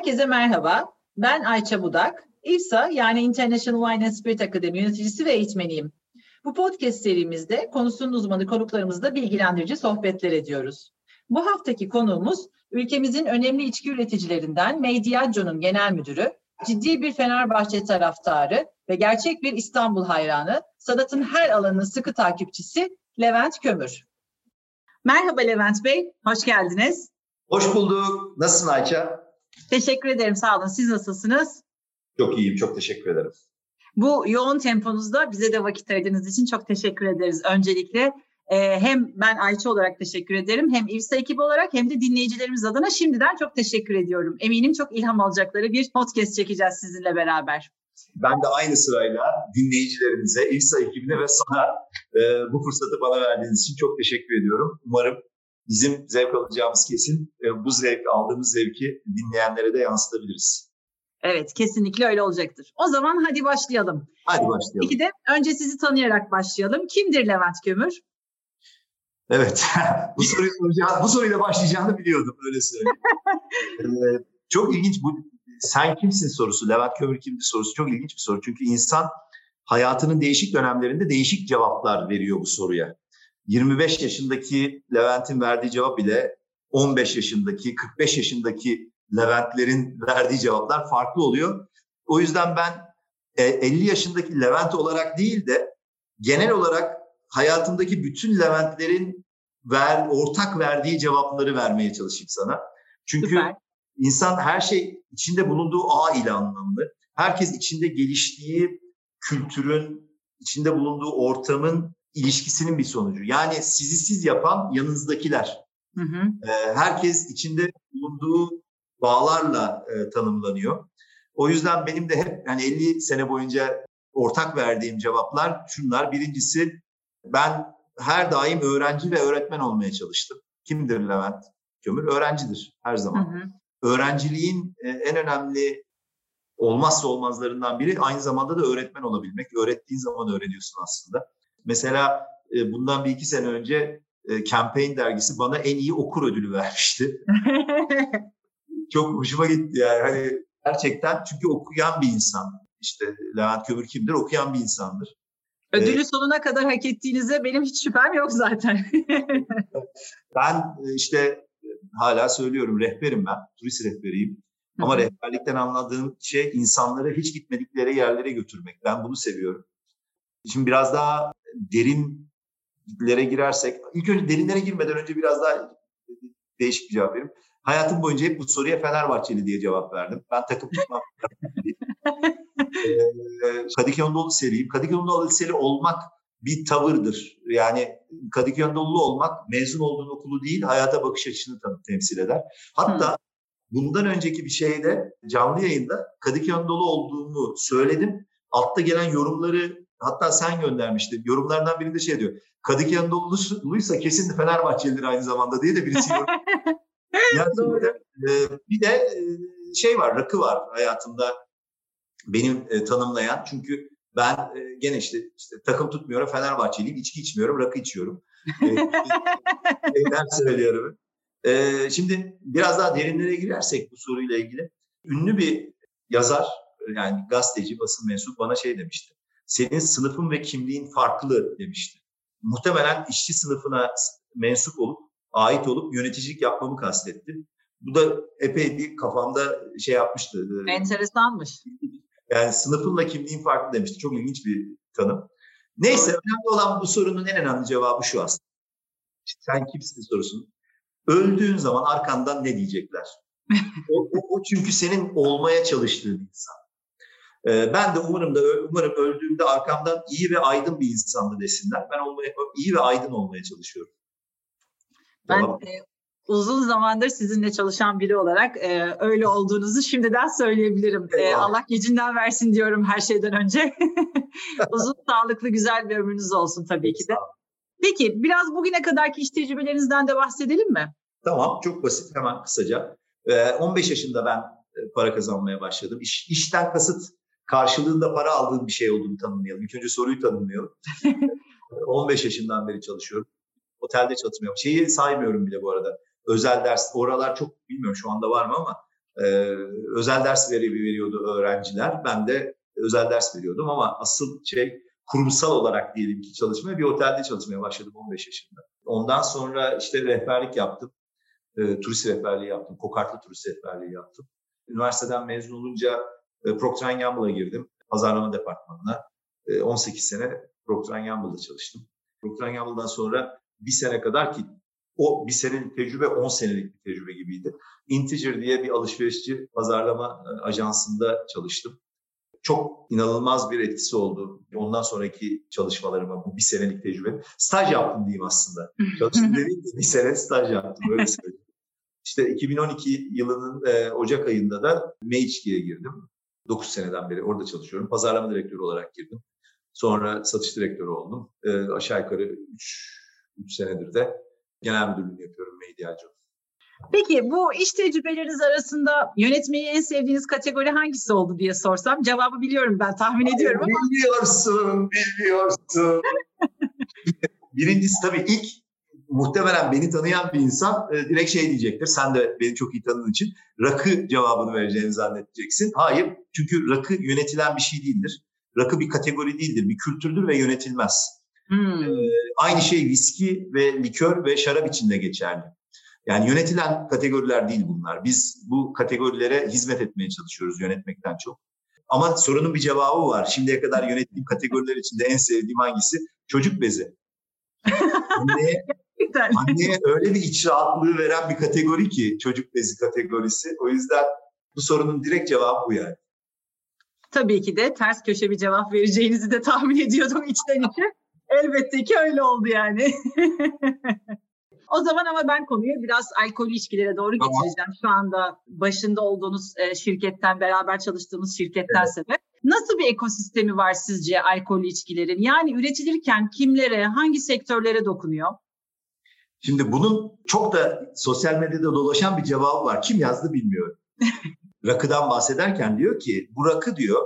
Herkese merhaba. Ben Ayça Budak. İFSA yani International Wine and Spirit Akademi yöneticisi ve eğitmeniyim. Bu podcast serimizde konusunun uzmanı konuklarımızla bilgilendirici sohbetler ediyoruz. Bu haftaki konuğumuz ülkemizin önemli içki üreticilerinden Mediaggio'nun genel müdürü, ciddi bir Fenerbahçe taraftarı ve gerçek bir İstanbul hayranı, sanatın her alanının sıkı takipçisi Levent Kömür. Merhaba Levent Bey, hoş geldiniz. Hoş bulduk. Nasılsın Ayça? Teşekkür ederim, sağ olun. Siz nasılsınız? Çok iyiyim, çok teşekkür ederim. Bu yoğun temponuzda bize de vakit ayırdığınız için çok teşekkür ederiz öncelikle. Ee, hem ben Ayça olarak teşekkür ederim hem İVSA ekibi olarak hem de dinleyicilerimiz adına şimdiden çok teşekkür ediyorum. Eminim çok ilham alacakları bir podcast çekeceğiz sizinle beraber. Ben de aynı sırayla dinleyicilerimize, İVSA ekibine ve sana e, bu fırsatı bana verdiğiniz için çok teşekkür ediyorum. Umarım bizim zevk alacağımız kesin e, bu zevk aldığımız zevki dinleyenlere de yansıtabiliriz. Evet kesinlikle öyle olacaktır. O zaman hadi başlayalım. Hadi başlayalım. Peki de önce sizi tanıyarak başlayalım. Kimdir Levent Kömür? Evet. bu soruyu soracağım, bu soruyla başlayacağını biliyordum öyle söyleyeyim. ee, çok ilginç bu sen kimsin sorusu, Levent Kömür kimdir sorusu çok ilginç bir soru. Çünkü insan hayatının değişik dönemlerinde değişik cevaplar veriyor bu soruya. 25 yaşındaki Levent'in verdiği cevap ile 15 yaşındaki, 45 yaşındaki Levent'lerin verdiği cevaplar farklı oluyor. O yüzden ben 50 e, yaşındaki Levent olarak değil de genel olarak hayatımdaki bütün Levent'lerin ver, ortak verdiği cevapları vermeye çalışayım sana. Çünkü Süper. insan her şey içinde bulunduğu ağ ile anlamlı. Herkes içinde geliştiği kültürün, içinde bulunduğu ortamın ilişkisinin bir sonucu. Yani sizi siz yapan yanınızdakiler. Hı hı. Ee, herkes içinde bulunduğu bağlarla e, tanımlanıyor. O yüzden benim de hep yani 50 sene boyunca ortak verdiğim cevaplar şunlar. Birincisi ben her daim öğrenci ve öğretmen olmaya çalıştım. Kimdir Levent Kömür? Öğrencidir her zaman. Hı hı. Öğrenciliğin e, en önemli olmazsa olmazlarından biri aynı zamanda da öğretmen olabilmek. Öğrettiğin zaman öğreniyorsun aslında. Mesela e, bundan bir iki sene önce e, Campaign dergisi bana en iyi okur ödülü vermişti. Çok hoşuma gitti yani. Hani gerçekten çünkü okuyan bir insan. İşte Levent Kömür kimdir? Okuyan bir insandır. Ödülü ee, sonuna kadar hak ettiğinize benim hiç şüphem yok zaten. ben e, işte hala söylüyorum rehberim ben. Turist rehberiyim. Ama rehberlikten anladığım şey insanları hiç gitmedikleri yerlere götürmek. Ben bunu seviyorum. Şimdi biraz daha derinlere girersek, ilk önce derinlere girmeden önce biraz daha değişik bir cevap vereyim. Hayatım boyunca hep bu soruya Fenerbahçeli diye cevap verdim. Ben takım tutmam. ee, Kadıköy Anadolu Liseli'yim. Kadıköy Anadolu Liseli olmak bir tavırdır. Yani Kadıköy Anadolu olmak mezun olduğun okulu değil, hayata bakış açısını temsil eder. Hatta bundan önceki bir şeyde canlı yayında Kadıköy Anadolu olduğumu söyledim. Altta gelen yorumları Hatta sen göndermiştin. Yorumlardan birinde şey diyor. Kadıköy Anadolu'luysa kesin Fenerbahçelidir aynı zamanda diye de birisi yorum. yani e, bir de e, şey var, rakı var hayatımda benim e, tanımlayan. Çünkü ben e, gene işte, işte takım tutmuyorum, Fenerbahçeliyim, içki içmiyorum, rakı içiyorum. e, şeyler söylüyorum. E, şimdi biraz daha derinlere girersek bu soruyla ilgili. Ünlü bir yazar, yani gazeteci, basın mensup bana şey demişti senin sınıfın ve kimliğin farklı demişti. Muhtemelen işçi sınıfına mensup olup, ait olup yöneticilik yapmamı kastetti. Bu da epey bir kafamda şey yapmıştı. E, Enteresanmış. Yani sınıfınla kimliğin farklı demişti. Çok ilginç bir tanım. Neyse önemli olan bu sorunun en önemli cevabı şu aslında. Sen kimsin sorusun. Öldüğün zaman arkandan ne diyecekler? o, o, o çünkü senin olmaya çalıştığın insan. Ee, ben de umarım da umarım öldüğümde arkamdan iyi ve aydın bir insandı desinler. Ben olmaya iyi ve aydın olmaya çalışıyorum. Ben tamam. e, uzun zamandır sizinle çalışan biri olarak e, öyle olduğunuzu şimdiden söyleyebilirim. E, Allah gecinden versin diyorum her şeyden önce. uzun, sağlıklı, güzel bir ömrünüz olsun tabii ki de. Peki biraz bugüne kadarki iş tecrübelerinizden de bahsedelim mi? Tamam çok basit hemen kısaca. Ee, 15 yaşında ben e, para kazanmaya başladım. İş, işten kasıt karşılığında para aldığım bir şey olduğunu tanımlayalım. İlk önce soruyu tanımlayalım. 15 yaşından beri çalışıyorum. Otelde çalışmıyorum. Şeyi saymıyorum bile bu arada. Özel ders, oralar çok bilmiyorum şu anda var mı ama Ee, özel ders veri veriyordu öğrenciler. Ben de özel ders veriyordum ama asıl şey kurumsal olarak diyelim ki çalışmaya bir otelde çalışmaya başladım 15 yaşında. Ondan sonra işte rehberlik yaptım. E, turist rehberliği yaptım. Kokartlı turist rehberliği yaptım. Üniversiteden mezun olunca e, Procter Gamble'a girdim. Pazarlama departmanına. E, 18 sene Procter Gamble'da çalıştım. Procter Gamble'dan sonra bir sene kadar ki o bir senelik tecrübe 10 senelik bir tecrübe gibiydi. Integer diye bir alışverişçi pazarlama e, ajansında çalıştım. Çok inanılmaz bir etkisi oldu. Ondan sonraki çalışmalarıma bu bir senelik tecrübe. Staj yaptım diyeyim aslında. Çalıştım dediğim bir sene staj yaptım. Öyle söyleyeyim. İşte 2012 yılının e, Ocak ayında da M2'ye girdim. 9 seneden beri orada çalışıyorum. Pazarlama direktörü olarak girdim. Sonra satış direktörü oldum. E, aşağı yukarı 3, 3 senedir de genel müdürlüğünü yapıyorum Medyacı. Peki bu iş tecrübeleriniz arasında yönetmeyi en sevdiğiniz kategori hangisi oldu diye sorsam cevabı biliyorum ben tahmin Ay, ediyorum ama. Biliyorsun, biliyorsun. Birincisi tabii ilk muhtemelen beni tanıyan bir insan e, direkt şey diyecektir. Sen de beni çok iyi tanıdığın için rakı cevabını vereceğini zannedeceksin. Hayır çünkü rakı yönetilen bir şey değildir. Rakı bir kategori değildir, bir kültürdür ve yönetilmez. Hmm. E, aynı şey viski ve likör ve şarap içinde geçerli. Yani yönetilen kategoriler değil bunlar. Biz bu kategorilere hizmet etmeye çalışıyoruz yönetmekten çok. Ama sorunun bir cevabı var. Şimdiye kadar yönettiğim kategoriler içinde en sevdiğim hangisi? Çocuk bezi. anneye, anneye öyle bir iç rahatlığı veren bir kategori ki çocuk bezi kategorisi. O yüzden bu sorunun direkt cevabı bu yani. Tabii ki de ters köşe bir cevap vereceğinizi de tahmin ediyordum içten içe. Elbette ki öyle oldu yani. O zaman ama ben konuyu biraz alkol ilişkilere doğru tamam. getireceğim. Şu anda başında olduğunuz e, şirketten, beraber çalıştığımız şirketten evet. sebep. Nasıl bir ekosistemi var sizce alkol ilişkilerin? Yani üretilirken kimlere, hangi sektörlere dokunuyor? Şimdi bunun çok da sosyal medyada dolaşan bir cevabı var. Kim yazdı bilmiyorum. Rakıdan bahsederken diyor ki bu rakı diyor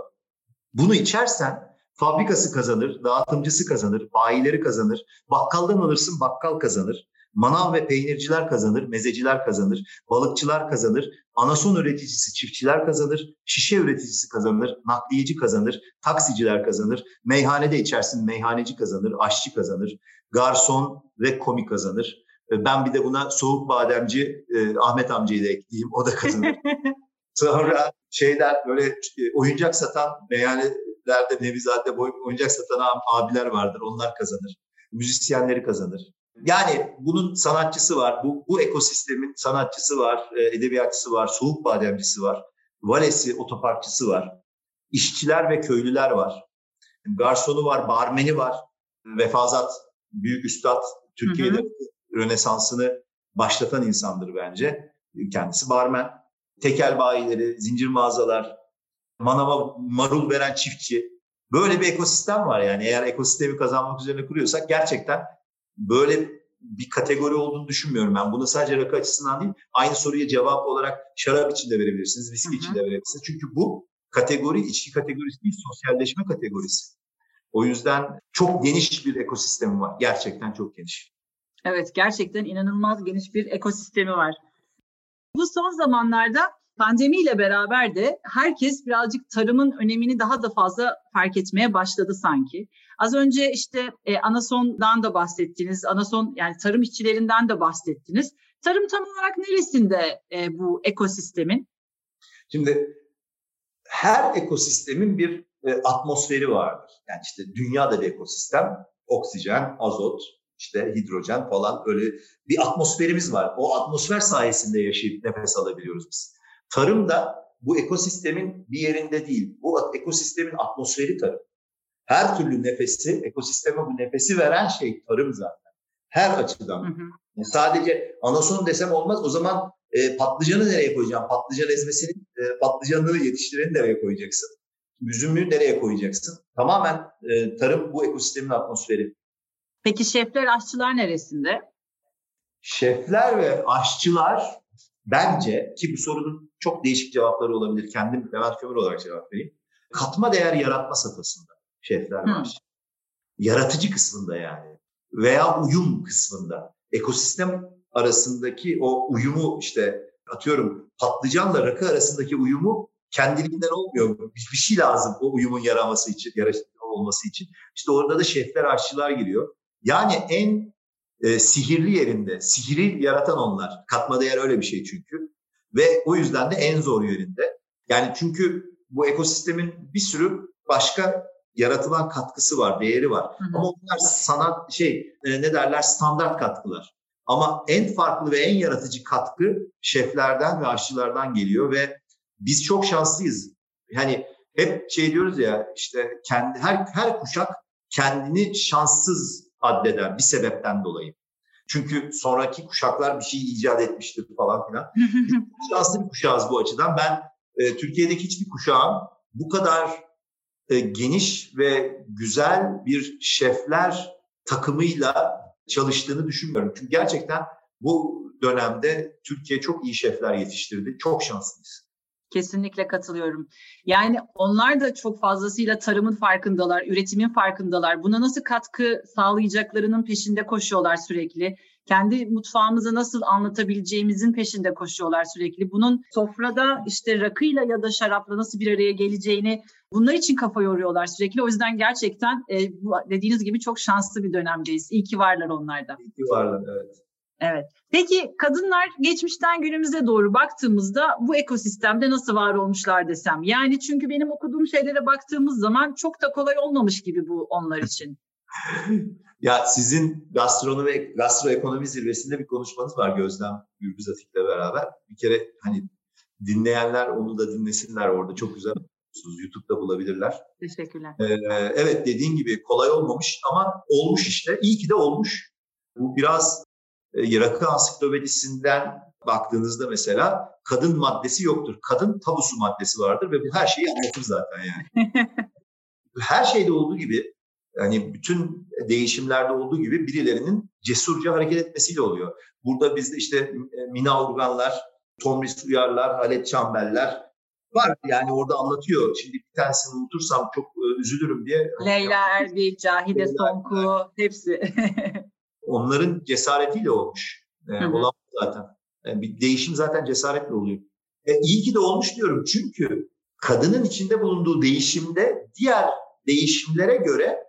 bunu içersen fabrikası kazanır, dağıtımcısı kazanır, bayileri kazanır, bakkaldan alırsın bakkal kazanır, Manav ve peynirciler kazanır, mezeciler kazanır, balıkçılar kazanır, anason üreticisi çiftçiler kazanır, şişe üreticisi kazanır, nakliyeci kazanır, taksiciler kazanır, meyhanede içersin meyhaneci kazanır, aşçı kazanır, garson ve komi kazanır. Ben bir de buna soğuk bademci e, Ahmet amcayı da ekleyeyim, o da kazanır. Sonra şeyler böyle e, oyuncak satan meyhanelerde Nevizade oyuncak satan abiler vardır, onlar kazanır. Müzisyenleri kazanır. Yani bunun sanatçısı var, bu, bu ekosistemin sanatçısı var, e, edebiyatçısı var, soğuk bademcisi var, valesi, otoparkçısı var, işçiler ve köylüler var, garsonu var, barmeni var, Vefazat, büyük üstad, Türkiye'de hı hı. Rönesansını başlatan insandır bence. Kendisi barmen. Tekel bayileri, zincir mağazalar, manava marul veren çiftçi. Böyle bir ekosistem var yani. Eğer ekosistemi kazanmak üzerine kuruyorsak gerçekten böyle bir kategori olduğunu düşünmüyorum ben. Bunu sadece rakı açısından değil, aynı soruya cevap olarak şarap için de verebilirsiniz, viski için de verebilirsiniz. Çünkü bu kategori içki kategorisi değil, sosyalleşme kategorisi. O yüzden çok geniş bir ekosistemi var. Gerçekten çok geniş. Evet, gerçekten inanılmaz geniş bir ekosistemi var. Bu son zamanlarda pandemiyle beraber de herkes birazcık tarımın önemini daha da fazla fark etmeye başladı sanki. Az önce işte e, Anason'dan da bahsettiniz. Anason yani tarım işçilerinden de bahsettiniz. Tarım tam olarak neresinde e, bu ekosistemin? Şimdi her ekosistemin bir e, atmosferi vardır. Yani işte dünyada bir ekosistem, oksijen, azot, işte hidrojen falan öyle bir atmosferimiz var. O atmosfer sayesinde yaşayıp nefes alabiliyoruz biz. Tarım da bu ekosistemin bir yerinde değil. Bu ekosistemin atmosferi tarım. Her türlü nefesi, ekosisteme bu nefesi veren şey tarım zaten. Her açıdan. Hı hı. Sadece anason desem olmaz. O zaman e, patlıcanı nereye koyacağım? Patlıcan ezmesini, e, patlıcanını yetiştireni nereye koyacaksın? Üzümlüğü nereye koyacaksın? Tamamen e, tarım bu ekosistemin atmosferi. Peki şefler, aşçılar neresinde? Şefler ve aşçılar bence ki bu sorunun çok değişik cevapları olabilir. Kendim Levent Kömür olarak cevap vereyim. Katma değer yaratma safhasında şefler var. Hı. Yaratıcı kısmında yani. Veya uyum kısmında. Ekosistem arasındaki o uyumu işte atıyorum patlıcanla rakı arasındaki uyumu kendiliğinden olmuyor. Bir, bir şey lazım o uyumun yaraması için, olması için. İşte orada da şefler, aşçılar giriyor. Yani en e, sihirli yerinde, sihiri yaratan onlar. Katma değer öyle bir şey çünkü. Ve o yüzden de en zor yerinde. Yani çünkü bu ekosistemin bir sürü başka yaratılan katkısı var, değeri var. Hı hı. Ama onlar sanat şey e, ne derler standart katkılar. Ama en farklı ve en yaratıcı katkı şeflerden ve aşçılardan geliyor ve biz çok şanslıyız. Yani hep şey diyoruz ya işte kendi her her kuşak kendini şanssız addeder bir sebepten dolayı. Çünkü sonraki kuşaklar bir şey icat etmiştir falan filan. Şanslı bir kuşağız bu açıdan. Ben e, Türkiye'deki hiçbir kuşağın bu kadar e, geniş ve güzel bir şefler takımıyla çalıştığını düşünmüyorum. Çünkü gerçekten bu dönemde Türkiye çok iyi şefler yetiştirdi. Çok şanslıyız. Kesinlikle katılıyorum. Yani onlar da çok fazlasıyla tarımın farkındalar, üretimin farkındalar. Buna nasıl katkı sağlayacaklarının peşinde koşuyorlar sürekli. Kendi mutfağımızı nasıl anlatabileceğimizin peşinde koşuyorlar sürekli. Bunun sofrada işte rakıyla ya da şarapla nasıl bir araya geleceğini bunlar için kafa yoruyorlar sürekli. O yüzden gerçekten e, dediğiniz gibi çok şanslı bir dönemdeyiz. İyi ki varlar onlarda. İyi ki varlar evet. Evet. Peki kadınlar geçmişten günümüze doğru baktığımızda bu ekosistemde nasıl var olmuşlar desem? Yani çünkü benim okuduğum şeylere baktığımız zaman çok da kolay olmamış gibi bu onlar için. ya sizin gastronomi gastroekonomi zirvesinde bir konuşmanız var Gözlem Gürbüz Atik'le beraber. Bir kere hani dinleyenler onu da dinlesinler orada çok güzel YouTube'da bulabilirler. Teşekkürler. Ee, evet dediğin gibi kolay olmamış ama olmuş işte. İyi ki de olmuş. Bu biraz e, Rakı Ansiklopedisinden baktığınızda mesela kadın maddesi yoktur. Kadın tabusu maddesi vardır ve bu her şeyi anlatır zaten yani. her şeyde olduğu gibi yani bütün değişimlerde olduğu gibi birilerinin cesurca hareket etmesiyle oluyor. Burada bizde işte e, Mina Urganlar, Tomris Uyarlar, Halet Çambeller var. Yani orada anlatıyor. Şimdi bir tanesini unutursam çok e, üzülürüm diye. Leyla Erbil, Cahide Sonku hepsi. onların cesaretiyle olmuş. E, olan zaten. Yani bir değişim zaten cesaretle oluyor. E, iyi ki de olmuş diyorum çünkü kadının içinde bulunduğu değişimde diğer değişimlere göre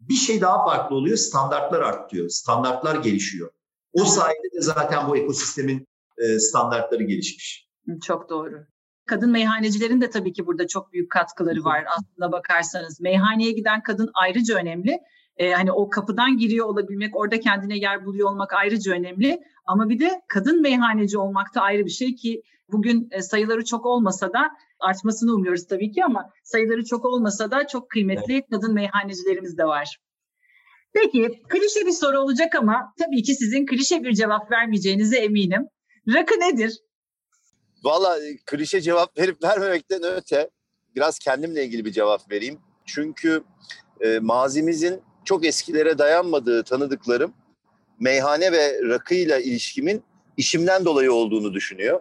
bir şey daha farklı oluyor. Standartlar artıyor. Standartlar gelişiyor. O sayede de zaten bu ekosistemin e, standartları gelişmiş. Çok doğru. Kadın meyhanecilerin de tabii ki burada çok büyük katkıları var aslında bakarsanız. Meyhaneye giden kadın ayrıca önemli e, hani o kapıdan giriyor olabilmek, orada kendine yer buluyor olmak ayrıca önemli. Ama bir de kadın meyhaneci olmak da ayrı bir şey ki bugün e, sayıları çok olmasa da artmasını umuyoruz tabii ki ama sayıları çok olmasa da çok kıymetli evet. kadın meyhanecilerimiz de var. Peki klişe bir soru olacak ama tabii ki sizin klişe bir cevap vermeyeceğinize eminim. Rakı nedir? Valla e, klişe cevap verip vermemekten öte biraz kendimle ilgili bir cevap vereyim. Çünkü e, mazimizin çok eskilere dayanmadığı tanıdıklarım meyhane ve rakıyla ilişkimin işimden dolayı olduğunu düşünüyor.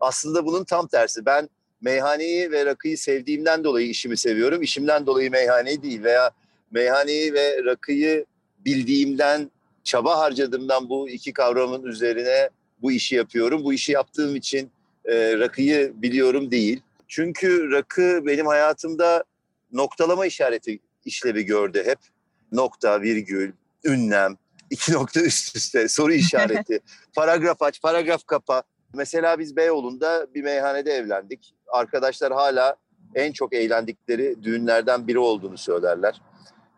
Aslında bunun tam tersi. Ben meyhaneyi ve rakıyı sevdiğimden dolayı işimi seviyorum. İşimden dolayı meyhaneyi değil veya meyhaneyi ve rakıyı bildiğimden, çaba harcadığımdan bu iki kavramın üzerine bu işi yapıyorum. Bu işi yaptığım için e, rakıyı biliyorum değil. Çünkü rakı benim hayatımda noktalama işareti işlevi gördü hep nokta, virgül, ünlem, iki nokta üst üste, soru işareti, paragraf aç, paragraf kapa. Mesela biz Beyoğlu'nda bir meyhanede evlendik. Arkadaşlar hala en çok eğlendikleri düğünlerden biri olduğunu söylerler.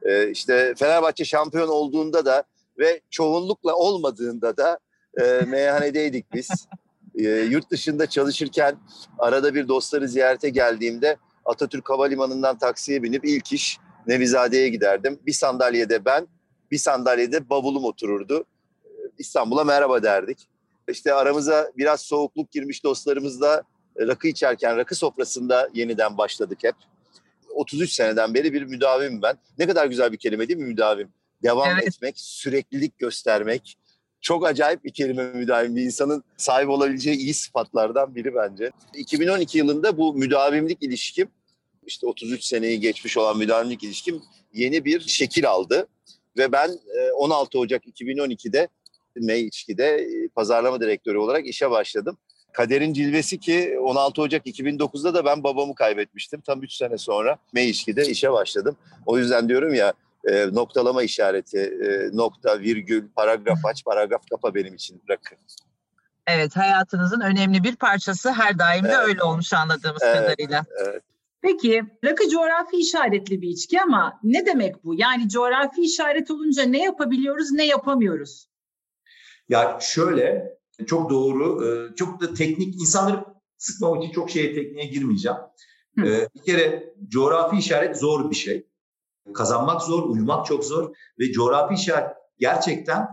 Ee, işte Fenerbahçe şampiyon olduğunda da ve çoğunlukla olmadığında da e, meyhanedeydik biz. E, yurt dışında çalışırken arada bir dostları ziyarete geldiğimde Atatürk Havalimanı'ndan taksiye binip ilk iş Nevizade'ye giderdim. Bir sandalyede ben, bir sandalyede bavulum otururdu. İstanbul'a merhaba derdik. İşte aramıza biraz soğukluk girmiş dostlarımızla rakı içerken rakı sofrasında yeniden başladık hep. 33 seneden beri bir müdavim ben. Ne kadar güzel bir kelime değil mi müdavim? Devam evet. etmek, süreklilik göstermek. Çok acayip bir kelime müdavim. Bir insanın sahip olabileceği iyi sıfatlardan biri bence. 2012 yılında bu müdavimlik ilişkim işte 33 seneyi geçmiş olan müdavimlik ilişkim yeni bir şekil aldı. Ve ben 16 e, Ocak 2012'de Meyçki'de e, pazarlama direktörü olarak işe başladım. Kaderin cilvesi ki 16 Ocak 2009'da da ben babamı kaybetmiştim. Tam 3 sene sonra Meyişki'de işe başladım. O yüzden diyorum ya e, noktalama işareti, e, nokta, virgül, paragraf aç, paragraf kapa benim için rakı. Evet, hayatınızın önemli bir parçası her daim de Evet. öyle olmuş anladığımız Evet, kadarıyla. evet. Peki, rakı coğrafi işaretli bir içki ama ne demek bu? Yani coğrafi işaret olunca ne yapabiliyoruz, ne yapamıyoruz? Ya şöyle çok doğru, e, çok da teknik insanları sıkmamak için çok şeye tekniğe girmeyeceğim. Hı. E, Bir kere coğrafi işaret zor bir şey. Kazanmak zor, uyumak çok zor ve coğrafi işaret gerçekten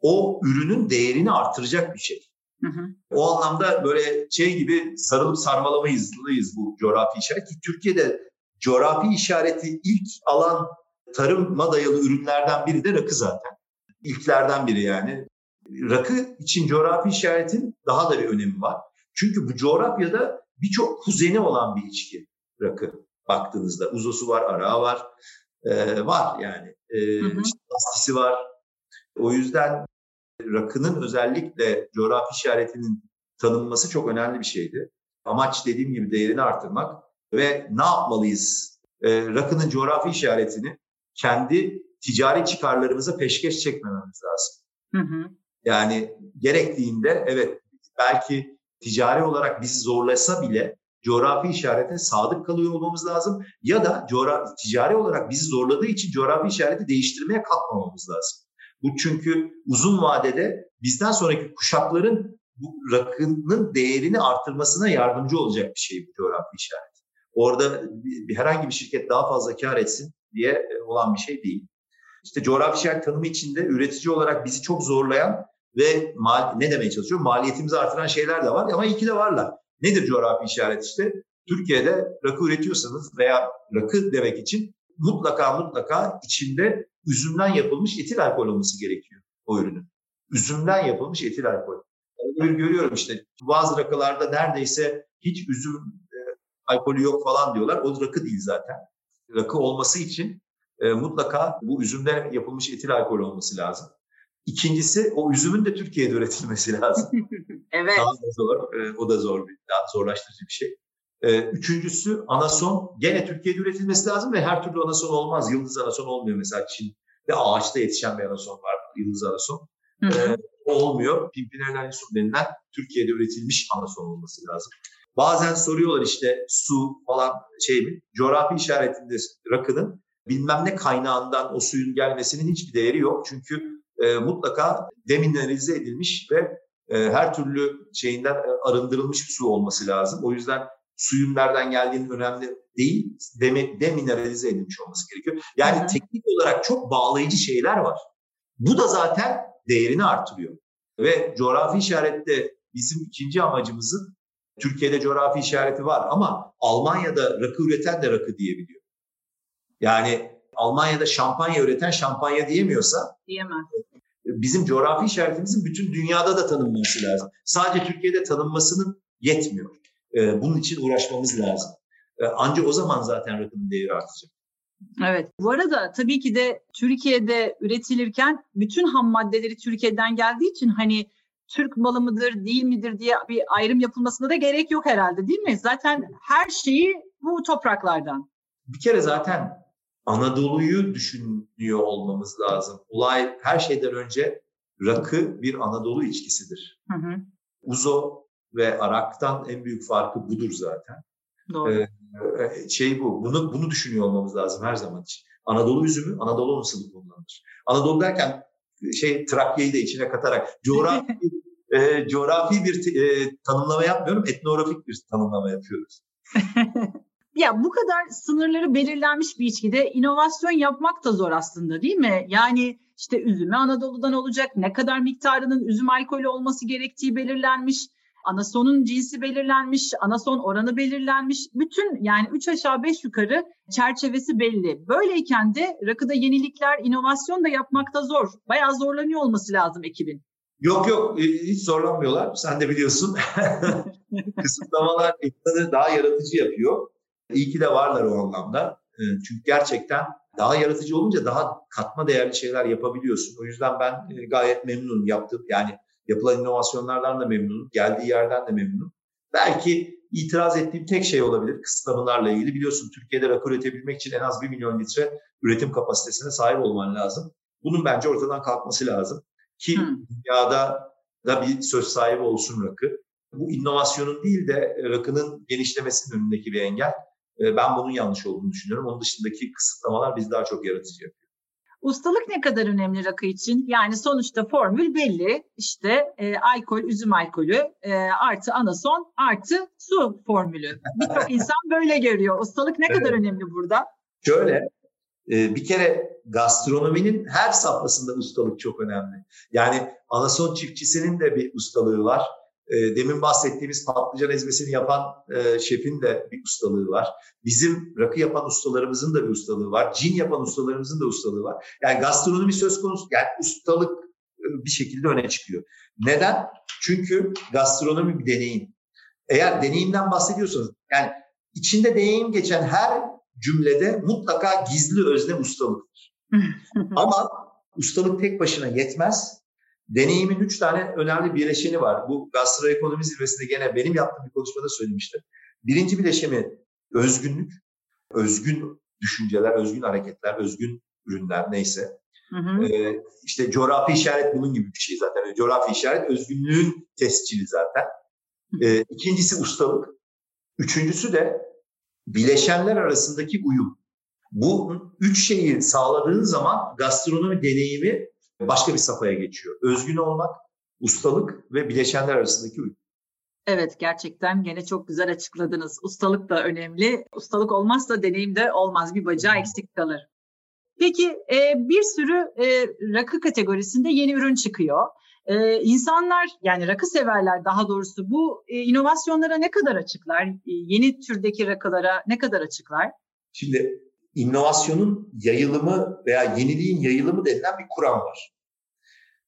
o ürünün değerini artıracak bir şey. Hı hı. O anlamda böyle şey gibi sarılıp sarmalamayız bu coğrafi işaret. Ki Türkiye'de coğrafi işareti ilk alan tarıma dayalı ürünlerden biri de rakı zaten. İlklerden biri yani. Rakı için coğrafi işaretin daha da bir önemi var. Çünkü bu coğrafyada birçok kuzeni olan bir içki rakı baktığınızda. Uzosu var, arağı var, e, var yani. E, Hı hı. işte var. O yüzden rakının özellikle coğrafi işaretinin tanınması çok önemli bir şeydi. Amaç dediğim gibi değerini artırmak ve ne yapmalıyız? Ee, rakının coğrafi işaretini kendi ticari çıkarlarımıza peşkeş çekmememiz lazım. Hı hı. Yani gerektiğinde evet belki ticari olarak bizi zorlasa bile coğrafi işarete sadık kalıyor olmamız lazım. Ya da coğrafi, ticari olarak bizi zorladığı için coğrafi işareti değiştirmeye kalkmamamız lazım. Bu çünkü uzun vadede bizden sonraki kuşakların bu rakının değerini artırmasına yardımcı olacak bir şey bu coğrafi işaret. Orada herhangi bir şirket daha fazla kar etsin diye e, olan bir şey değil. İşte coğrafi işaret tanımı içinde üretici olarak bizi çok zorlayan ve mal, ne demeye çalışıyor? Maliyetimizi artıran şeyler de var ama iyi ki de varlar. Nedir coğrafi işaret işte? Türkiye'de rakı üretiyorsanız veya rakı demek için mutlaka mutlaka içinde üzümden yapılmış etil alkol olması gerekiyor o ürünün. Üzümden yapılmış etil alkol. Böyle görüyorum işte bazı rakılarda neredeyse hiç üzüm e, alkolü yok falan diyorlar. O rakı değil zaten. Rakı olması için e, mutlaka bu üzümden yapılmış etil alkol olması lazım. İkincisi o üzümün de Türkiye'de üretilmesi lazım. Evet. Daha da zor. e, o da zor bir, daha zorlaştırıcı bir şey. E, üçüncüsü anason gene Türkiye'de üretilmesi lazım ve her türlü anason olmaz. Yıldız anason olmuyor mesela Çin'de ağaçta yetişen bir anason var. Yıldız anason. Hı hı. E, o olmuyor. Pimpinella insum denilen Türkiye'de üretilmiş anason olması lazım. Bazen soruyorlar işte su falan şey mi? Coğrafi işaretinde rakının bilmem ne kaynağından o suyun gelmesinin hiçbir değeri yok. Çünkü e, mutlaka demineralize edilmiş ve e, her türlü şeyinden e, arındırılmış bir su olması lazım. O yüzden suyun nereden geldiğinin önemli değil, demi, demineralize edilmiş olması gerekiyor. Yani Hı hı. teknik olarak çok bağlayıcı şeyler var. Bu da zaten değerini artırıyor. Ve coğrafi işarette bizim ikinci amacımızın Türkiye'de coğrafi işareti var ama Almanya'da rakı üreten de rakı diyebiliyor. Yani Almanya'da şampanya üreten şampanya diyemiyorsa Diyemem. bizim coğrafi işaretimizin bütün dünyada da tanınması lazım. Sadece Türkiye'de tanınmasının yetmiyor. Ee, bunun için uğraşmamız lazım. Ee, ancak o zaman zaten rakının değeri artacak. Evet. Bu arada tabii ki de Türkiye'de üretilirken bütün ham maddeleri Türkiye'den geldiği için hani Türk malı mıdır değil midir diye bir ayrım yapılmasına da gerek yok herhalde değil mi? Zaten her şeyi bu topraklardan. Bir kere zaten Anadolu'yu düşünüyor olmamız lazım. Olay her şeyden önce rakı bir Anadolu içkisidir. Hı hı. Uzo ve Arak'tan en büyük farkı budur zaten. Doğru. Ee, şey bu. Bunu bunu düşünüyor olmamız lazım her zaman için. Anadolu üzümü Anadolu unsuru kullanılır. Anadolu derken şey Trakya'yı da içine katarak coğrafi e, coğrafi bir e, tanımlama yapmıyorum, etnografik bir tanımlama yapıyoruz. Ya bu kadar sınırları belirlenmiş bir içkide inovasyon yapmak da zor aslında değil mi? Yani işte üzümü Anadolu'dan olacak, ne kadar miktarının üzüm alkolü olması gerektiği belirlenmiş, anasonun cinsi belirlenmiş, anason oranı belirlenmiş. Bütün yani üç aşağı beş yukarı çerçevesi belli. Böyleyken de rakıda yenilikler, inovasyon da yapmakta zor. Bayağı zorlanıyor olması lazım ekibin. Yok yok e, hiç zorlanmıyorlar. Sen de biliyorsun. Kısıtlamalar insanı daha yaratıcı yapıyor. İyi ki de varlar o anlamda. E, Çünkü gerçekten daha yaratıcı olunca daha katma değerli şeyler yapabiliyorsun. O yüzden ben e, gayet memnunum yaptığım. Yani Yapılan inovasyonlardan da memnunum. Geldiği yerden de memnunum. Belki itiraz ettiğim tek şey olabilir kısıtlamalarla ilgili. Biliyorsun Türkiye'de rakı üretebilmek için en az 1 milyon litre üretim kapasitesine sahip olman lazım. Bunun bence ortadan kalkması lazım. Ki hmm. dünyada da bir söz sahibi olsun rakı. Bu inovasyonun değil de rakının genişlemesinin önündeki bir engel. Ee, ben bunun yanlış olduğunu düşünüyorum. Onun dışındaki kısıtlamalar bizi daha çok yaratıcı yapıyor. Ustalık ne kadar önemli rakı için? Yani sonuçta formül belli. İşte e, alkol, üzüm alkolü e, artı anason artı su formülü. Birçok insan böyle görüyor. Ustalık ne evet. kadar önemli burada? Şöyle, e, bir kere gastronominin her safhasında ustalık çok önemli. Yani anason çiftçisinin de bir ustalığı var. E, demin bahsettiğimiz patlıcan ezmesini yapan e, şefin de bir ustalığı var. Bizim rakı yapan ustalarımızın da bir ustalığı var. Cin yapan ustalarımızın da ustalığı var. Yani gastronomi söz konusu, yani ustalık e, bir şekilde öne çıkıyor. Neden? Çünkü gastronomi bir deneyim. Eğer deneyimden bahsediyorsanız, yani içinde deneyim geçen her cümlede mutlaka gizli özne ustalıktır. Ama ustalık tek başına yetmez. Deneyimin üç tane önemli bileşeni var. Bu gastroekonomi zirvesinde gene benim yaptığım bir konuşmada söylemiştim. Birinci bileşeni özgünlük, özgün düşünceler, özgün hareketler, özgün ürünler neyse. Hı hı. Ee, işte coğrafi işaret bunun gibi bir şey zaten. Yani coğrafi işaret özgünlüğün tescili zaten. Ee, ikincisi ustalık. Üçüncüsü de bileşenler arasındaki uyum. Bu üç şeyi sağladığın zaman gastronomi deneyimi başka bir safhaya geçiyor. Özgün olmak, ustalık ve bileşenler arasındaki uyum. Evet gerçekten gene çok güzel açıkladınız. Ustalık da önemli. Ustalık olmazsa deneyim de olmaz. Bir bacağı eksik kalır. Peki e, bir sürü e, rakı kategorisinde yeni ürün çıkıyor. E, insanlar yani rakı severler daha doğrusu bu e, inovasyonlara ne kadar açıklar? E, yeni türdeki rakılara ne kadar açıklar? Şimdi inovasyonun yayılımı veya yeniliğin yayılımı denilen bir kuram var.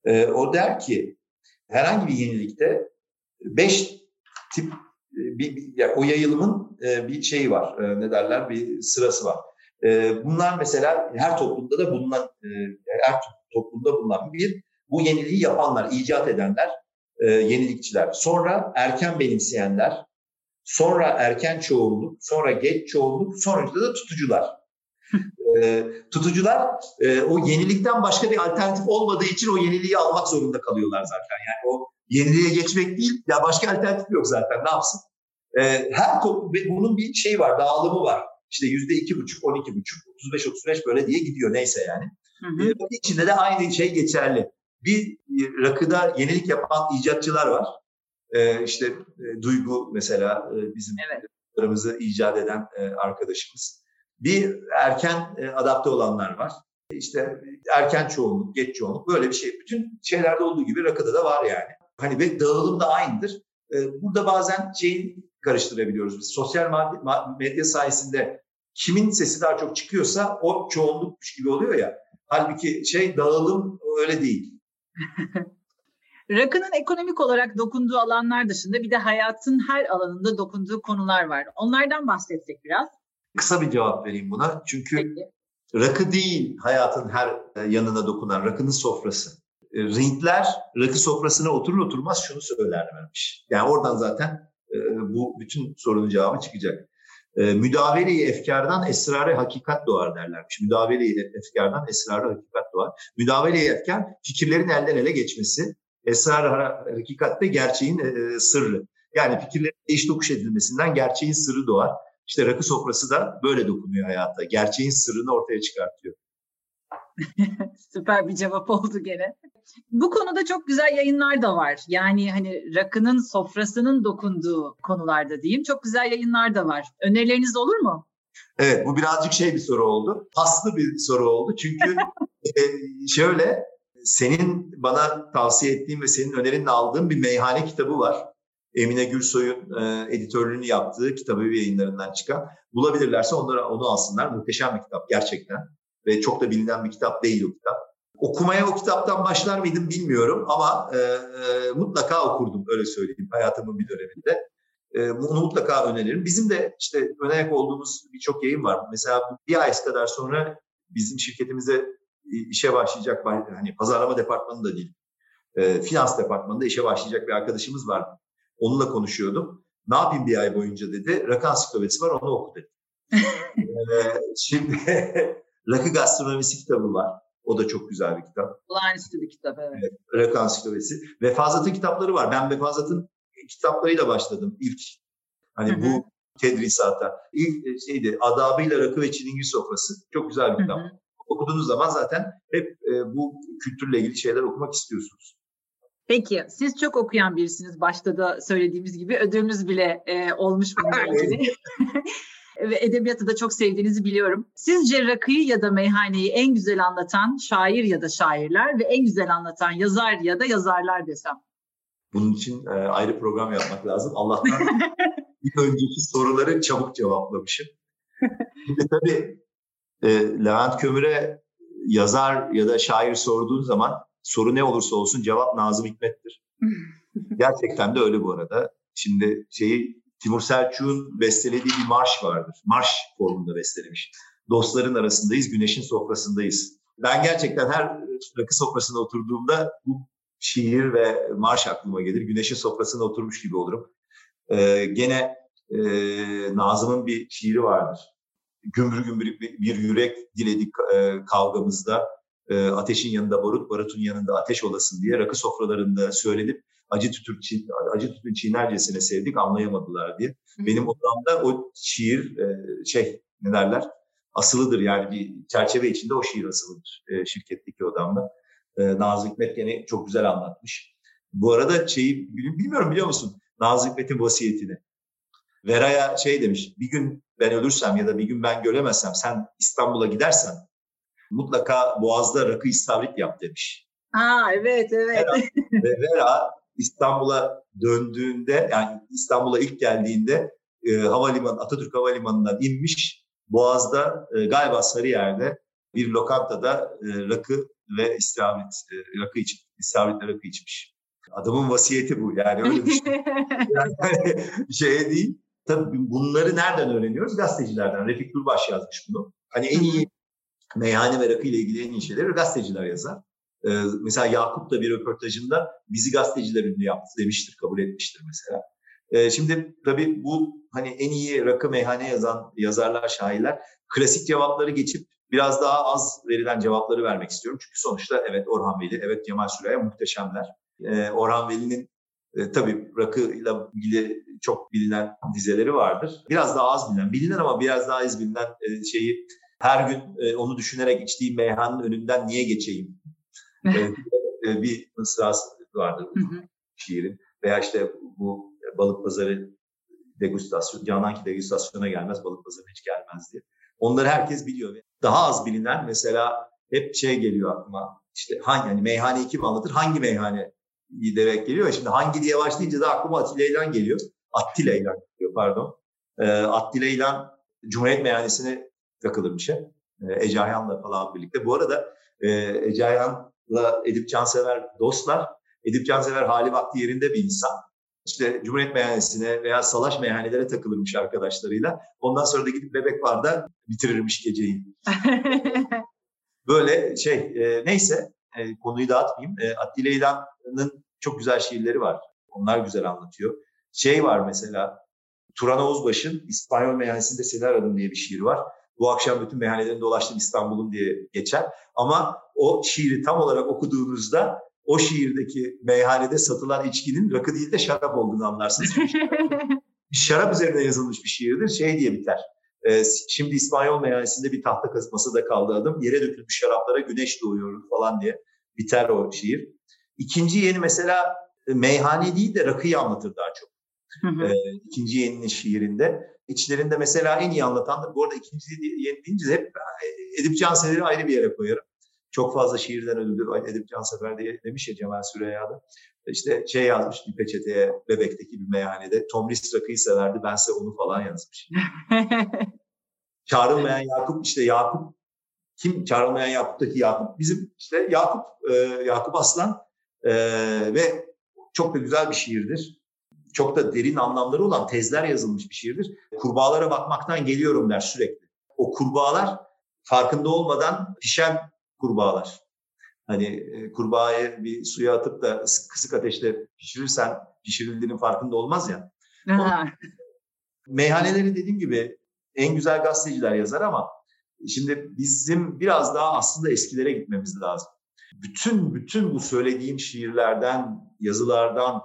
E, o der ki herhangi bir yenilikte beş tip e, bir, yani o yayılımın e, bir şeyi var. E, ne derler? Bir sırası var. E, bunlar mesela her toplumda da bulunan e, her toplumda bulunan bir bu yeniliği yapanlar, icat edenler, e, yenilikçiler. Sonra erken benimseyenler, sonra erken çoğunluk, sonra geç çoğunluk, sonra da tutucular e, tutucular e, o yenilikten başka bir alternatif olmadığı için o yeniliği almak zorunda kalıyorlar zaten. Yani o yeniliğe geçmek değil, ya başka alternatif yok zaten ne yapsın? E, her bunun bir şey var, dağılımı var. İşte yüzde iki buçuk, on iki buçuk, otuz beş, otuz beş böyle diye gidiyor neyse yani. Hı hı. E, içinde de aynı şey geçerli. Bir rakıda yenilik yapan icatçılar var. E, işte e, Duygu mesela e, bizim evet. icat eden e, arkadaşımız. Bir erken e, adapte olanlar var. İşte erken çoğunluk, geç çoğunluk böyle bir şey. Bütün şeylerde olduğu gibi rakıda da var yani. Hani ve dağılım da aynıdır. E, burada bazen şeyi karıştırabiliyoruz biz. Sosyal medya sayesinde kimin sesi daha çok çıkıyorsa o çoğunlukmuş gibi oluyor ya. Halbuki şey dağılım öyle değil. Rakının ekonomik olarak dokunduğu alanlar dışında bir de hayatın her alanında dokunduğu konular var. Onlardan bahsetsek biraz. Kısa bir cevap vereyim buna. Çünkü Peki. rakı değil hayatın her e, yanına dokunan, rakının sofrası. E, Rintler rakı sofrasına oturur oturmaz şunu söylerlermiş. Yani oradan zaten e, bu bütün sorunun cevabı çıkacak. Müdavele-i efkardan esrarı hakikat doğar derlermiş. Müdavele-i efkardan esrarı hakikat doğar. Müdavele-i efkar fikirlerin elden ele geçmesi. Esrar hakikatte gerçeğin sırrı. Yani fikirlerin değiş tokuş edilmesinden gerçeğin sırrı doğar. İşte rakı sofrası da böyle dokunuyor hayata. Gerçeğin sırrını ortaya çıkartıyor. Süper bir cevap oldu gene. Bu konuda çok güzel yayınlar da var. Yani hani rakının sofrasının dokunduğu konularda diyeyim. Çok güzel yayınlar da var. Önerileriniz olur mu? Evet bu birazcık şey bir soru oldu. Paslı bir soru oldu. Çünkü e, şöyle senin bana tavsiye ettiğin ve senin önerinle aldığın bir meyhane kitabı var. Emine Gürsoy'un e, editörlüğünü yaptığı kitabı yayınlarından çıkan. Bulabilirlerse onları onu alsınlar. Muhteşem bir kitap gerçekten. Ve çok da bilinen bir kitap değil o kitap. Okumaya o kitaptan başlar mıydım bilmiyorum ama e, e, mutlaka okurdum öyle söyleyeyim hayatımın bir döneminde. E, bunu mutlaka öneririm. Bizim de işte önayak olduğumuz birçok yayın var. Mesela bir ay kadar sonra bizim şirketimize işe başlayacak hani pazarlama departmanı da değil E, finans departmanında işe başlayacak bir arkadaşımız var. Onunla konuşuyordum. Ne yapayım bir ay boyunca dedi. Rakı ansiklopedisi var onu oku dedi. ee, şimdi Rakı Gastronomisi kitabı var. O da çok güzel bir kitap. Olağanüstü bir kitap evet. evet Rakı ansiklopedisi. Vefazat'ın kitapları var. Ben Vefazat'ın kitaplarıyla başladım ilk. Hani Hı-hı. bu tedrisata. İlk e, şeydi adabıyla rakı ve çilingir sofrası. Çok güzel bir kitap. Hı-hı. Okuduğunuz zaman zaten hep e, bu kültürle ilgili şeyler okumak istiyorsunuz. Peki siz çok okuyan birisiniz. Başta da söylediğimiz gibi ödülümüz bile e, olmuş bununla ilgili. ve edebiyatı da çok sevdiğinizi biliyorum. Sizce rakıyı ya da meyhaneyi en güzel anlatan şair ya da şairler ve en güzel anlatan yazar ya da yazarlar desem? Bunun için e, ayrı program yapmak lazım. Allah'tan bir önceki soruları çabuk cevaplamışım. Şimdi tabii e, Levent Kömür'e yazar ya da şair sorduğun zaman soru ne olursa olsun cevap Nazım Hikmet'tir. Gerçekten de öyle bu arada. Şimdi şeyi Timur Selçuk'un bestelediği bir marş vardır. Marş formunda bestelemiş. Dostların arasındayız, güneşin sofrasındayız. Ben gerçekten her rakı sofrasına oturduğumda bu şiir ve marş aklıma gelir. Güneşin sofrasına oturmuş gibi olurum. Ee, gene e, Nazım'ın bir şiiri vardır. Gümbür gümbür bir yürek diledik e, kavgamızda. E, ateşin yanında barut, barutun yanında ateş olasın diye rakı sofralarında söylenip acı tütür acı tütün çiğnercesine sevdik anlayamadılar diye. Hı. Benim odamda o şiir e, şey ne derler asılıdır yani bir çerçeve içinde o şiir asılıdır e, şirketteki odamda. E, Nazım Hikmet gene çok güzel anlatmış. Bu arada şeyi bilmiyorum biliyor musun Nazım Hikmet'in vasiyetini. Vera'ya şey demiş bir gün ben ölürsem ya da bir gün ben göremezsem sen İstanbul'a gidersen mutlaka Boğaz'da rakı istavrit yap demiş. Ha evet evet. Vera, ve Vera İstanbul'a döndüğünde yani İstanbul'a ilk geldiğinde e, havalimanı Atatürk Havalimanı'ndan inmiş. Boğaz'da e, galiba Sarıyer'de bir lokantada e, rakı ve istavrit e, rakı içip istavritle rakı içmiş. Adamın vasiyeti bu yani öyle bir şey. yani, bir şey değil. Tabii bunları nereden öğreniyoruz? Gazetecilerden. Refik Durbaş yazmış bunu. Hani en iyi meyhane ve rakı ile ilgili en iyi şeyleri gazeteciler yazar. Ee, mesela Yakup da bir röportajında bizi gazeteciler ünlü yaptı demiştir, kabul etmiştir mesela. Ee, şimdi tabii bu hani en iyi rakı meyhane yazan yazarlar, şairler klasik cevapları geçip biraz daha az verilen cevapları vermek istiyorum. Çünkü sonuçta evet Orhan Veli, evet Kemal Süreyya muhteşemler. Ee, Orhan Veli'nin e, tabii rakıyla ilgili çok bilinen dizeleri vardır. Biraz daha az bilinen, bilinen ama biraz daha az bilinen e, şeyi her gün e, onu düşünerek içtiğim meyhanenin önünden niye geçeyim e, bir mısrası vardır şiirin. Veya işte bu balık pazarı degustasyon, Canan ki degustasyona gelmez, balık pazarı hiç gelmez diye. Onları herkes biliyor. Daha az bilinen mesela hep şey geliyor aklıma. İşte hangi hani meyhaneyi kim anlatır? Hangi meyhane demek geliyor. Şimdi hangi diye başlayınca da aklıma Atilla İlhan geliyor. Attila İlhan geliyor pardon. E, Attila İlhan Cumhuriyet Meyhanesi'ne takılırmış hep. E, Ece Ayhan'la falan birlikte. Bu arada e, Ece Ayhan'la Edip Cansever dostlar. Edip Cansever hali vakti yerinde bir insan. İşte Cumhuriyet Meyhanesi'ne veya salaş meyhanelere takılırmış arkadaşlarıyla. Ondan sonra da gidip Bebek Bar'da bitirirmiş geceyi. Böyle şey e, neyse e, konuyu dağıtmayayım. E, Attila İlhan'ın çok güzel şiirleri var. Onlar güzel anlatıyor. Şey var mesela Turan Oğuzbaş'ın İspanyol Meyhanesi'nde Seni Aradım diye bir şiir var. Bu akşam bütün meyhanelerini dolaştım İstanbul'un diye geçer. Ama o şiiri tam olarak okuduğunuzda o şiirdeki meyhanede satılan içkinin rakı değil de şarap olduğunu anlarsınız. şarap üzerine yazılmış bir şiirdir. Şey diye biter. Ee, şimdi İspanyol meyhanesinde bir tahta da kaldı adım. Yere dökülmüş şaraplara güneş doğuyor falan diye biter o şiir. İkinci yeni mesela e, meyhane değil de rakıyı anlatır daha çok. Hı hı. Ee, ikinci yeninin şiirinde. İçlerinde mesela en iyi anlatan da bu arada ikinci deyince hep e, Edip Cansever'i ayrı bir yere koyarım. Çok fazla şiirden ödüldü. Edip Cansever diye demiş ya Cemal Süreyya'da. İşte şey yazmış bir peçeteye Bebek'teki bir meyhanede. Tom Ris rakıyı severdi bense onu falan yazmış. Çağrılmayan Yakup işte Yakup kim çağrılmayan Yakup'taki Yakup bizim işte Yakup e, Yakup Aslan e, ve çok da güzel bir şiirdir. Çok da derin anlamları olan tezler yazılmış bir şiirdir. Kurbağalara bakmaktan geliyorum der sürekli. O kurbağalar farkında olmadan pişen kurbağalar. Hani e, kurbağayı bir suya atıp da kısık ateşte pişirirsen pişirildiğinin farkında olmaz ya. Meyhaneleri dediğim gibi en güzel gazeteciler yazar ama şimdi bizim biraz daha aslında eskilere gitmemiz lazım. Bütün bütün bu söylediğim şiirlerden, yazılardan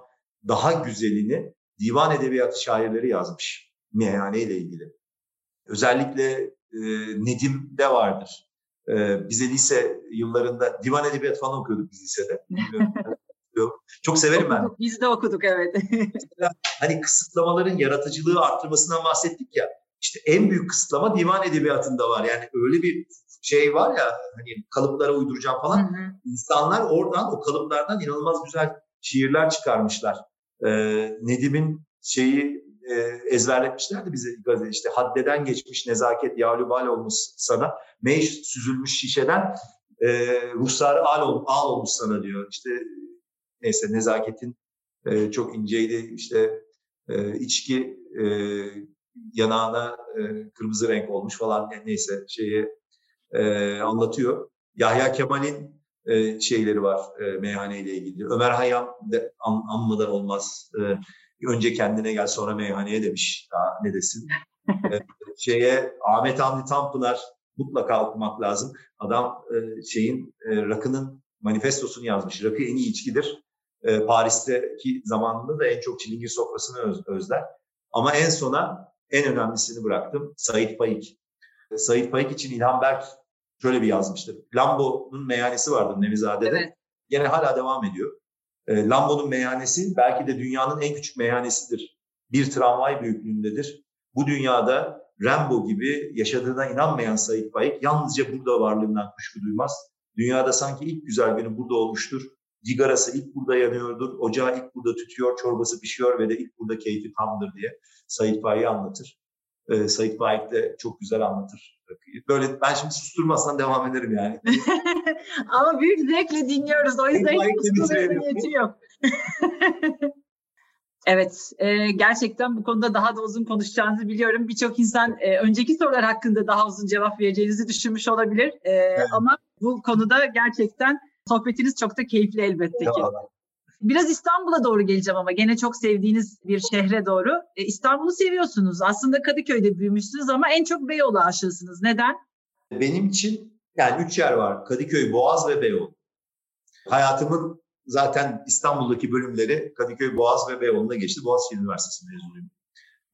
daha güzelini divan edebiyatı şairleri yazmış meyhane ile ilgili. Özellikle e, Nedim'de vardır. E, bize lise yıllarında divan edebiyatı falan okuyorduk biz lisede. Çok severim okuduk, ben. Biz de okuduk evet. hani kısıtlamaların yaratıcılığı arttırmasından bahsettik ya. İşte en büyük kısıtlama divan edebiyatında var. Yani öyle bir şey var ya hani kalıplara uyduracağım falan. Hı hı. İnsanlar oradan o kalıplardan inanılmaz güzel şiirler çıkarmışlar. Ee, Nedim'in şeyi e, ezberletmişlerdi bize gazete işte haddeden geçmiş nezaket yağlubal olmuş sana meyş süzülmüş şişeden e, ruhsarı al, ol, al olmuş sana diyor. İşte neyse nezaketin e, çok inceydi işte e, içki e, yanağına e, kırmızı renk olmuş falan neyse şeyi e, anlatıyor. Yahya Kemal'in e, şeyleri var e, meyhane ile ilgili. Ömer Hayyam de an, anmadan olmaz. E, önce kendine gel sonra meyhaneye demiş. Daha ne desin. e, şeye Ahmet Hamdi Tanpınar mutlaka okumak lazım. Adam e, şeyin e, rakının manifestosunu yazmış. Rakı en iyi içkidir. E, Paris'teki zamanında da en çok çilingir sofrasını öz, özler. Ama en sona en önemlisini bıraktım. Sait Faik. Sait Faik için İlhan Berk şöyle bir yazmıştır. Lambo'nun meyhanesi vardı Nevizade'de. Evet. Gene hala devam ediyor. E, Lambo'nun meyhanesi belki de dünyanın en küçük meyhanesidir. Bir tramvay büyüklüğündedir. Bu dünyada Rambo gibi yaşadığına inanmayan Sait Faik yalnızca burada varlığından kuşku duymaz. Dünyada sanki ilk güzel günü burada olmuştur. Cigarası ilk burada yanıyordur, ocağı ilk burada tütüyor, çorbası pişiyor ve de ilk burada keyfi tamdır diye Sait Faik'i anlatır. Ee, Sait Faik de çok güzel anlatır. Böyle ben şimdi susturmazsan devam ederim yani. Ama büyük zevkle dinliyoruz. O yüzden hiç niyeti yok. Evet, e, gerçekten bu konuda daha da uzun konuşacağınızı biliyorum. Birçok insan e, önceki sorular hakkında daha uzun cevap vereceğinizi düşünmüş olabilir. E, evet. Ama bu konuda gerçekten sohbetiniz çok da keyifli elbette ki. Biraz İstanbul'a doğru geleceğim ama gene çok sevdiğiniz bir şehre doğru. E, İstanbul'u seviyorsunuz. Aslında Kadıköy'de büyümüşsünüz ama en çok Beyoğlu aşığısınız. Neden? Benim için yani üç yer var. Kadıköy, Boğaz ve Beyoğlu. Hayatımın zaten İstanbul'daki bölümleri Kadıköy, Boğaz ve Beyoğlu'nda geçti. Boğaziçi Üniversitesi mezunuyum.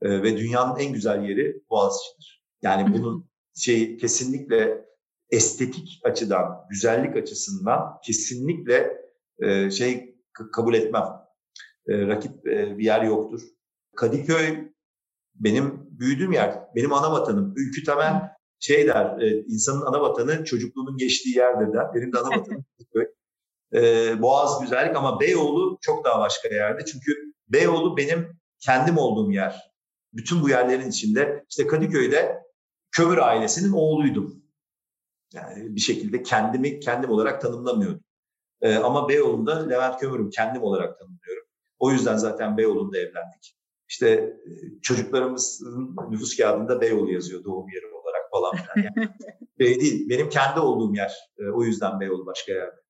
Ee, ve dünyanın en güzel yeri Boğaziçi'dir. Yani bunun şey kesinlikle estetik açıdan, güzellik açısından kesinlikle e, şey kabul etmem. E, rakip e, bir yer yoktur. Kadıköy benim büyüdüğüm yer, benim ana vatanım. Ülkü Temel şey der, e, insanın ana vatanı çocukluğunun geçtiği yerdir der. Benim de ana vatanım Kadıköy. E, Boğaz güzellik ama Beyoğlu çok daha başka yerde. Çünkü Beyoğlu benim kendim olduğum yer. Bütün bu yerlerin içinde işte Kadıköy'de Kömür ailesinin oğluydum. Yani bir şekilde kendimi kendim olarak tanımlamıyordum. Ee, ama Beyoğlu'nda Levent Kömür'üm kendim olarak tanımlıyorum. O yüzden zaten Beyoğlu'nda evlendik. İşte e, çocuklarımızın nüfus kağıdında Beyoğlu yazıyor doğum yeri olarak falan. Yani şey değil, benim kendi olduğum yer. E, o yüzden Beyoğlu başka yerde.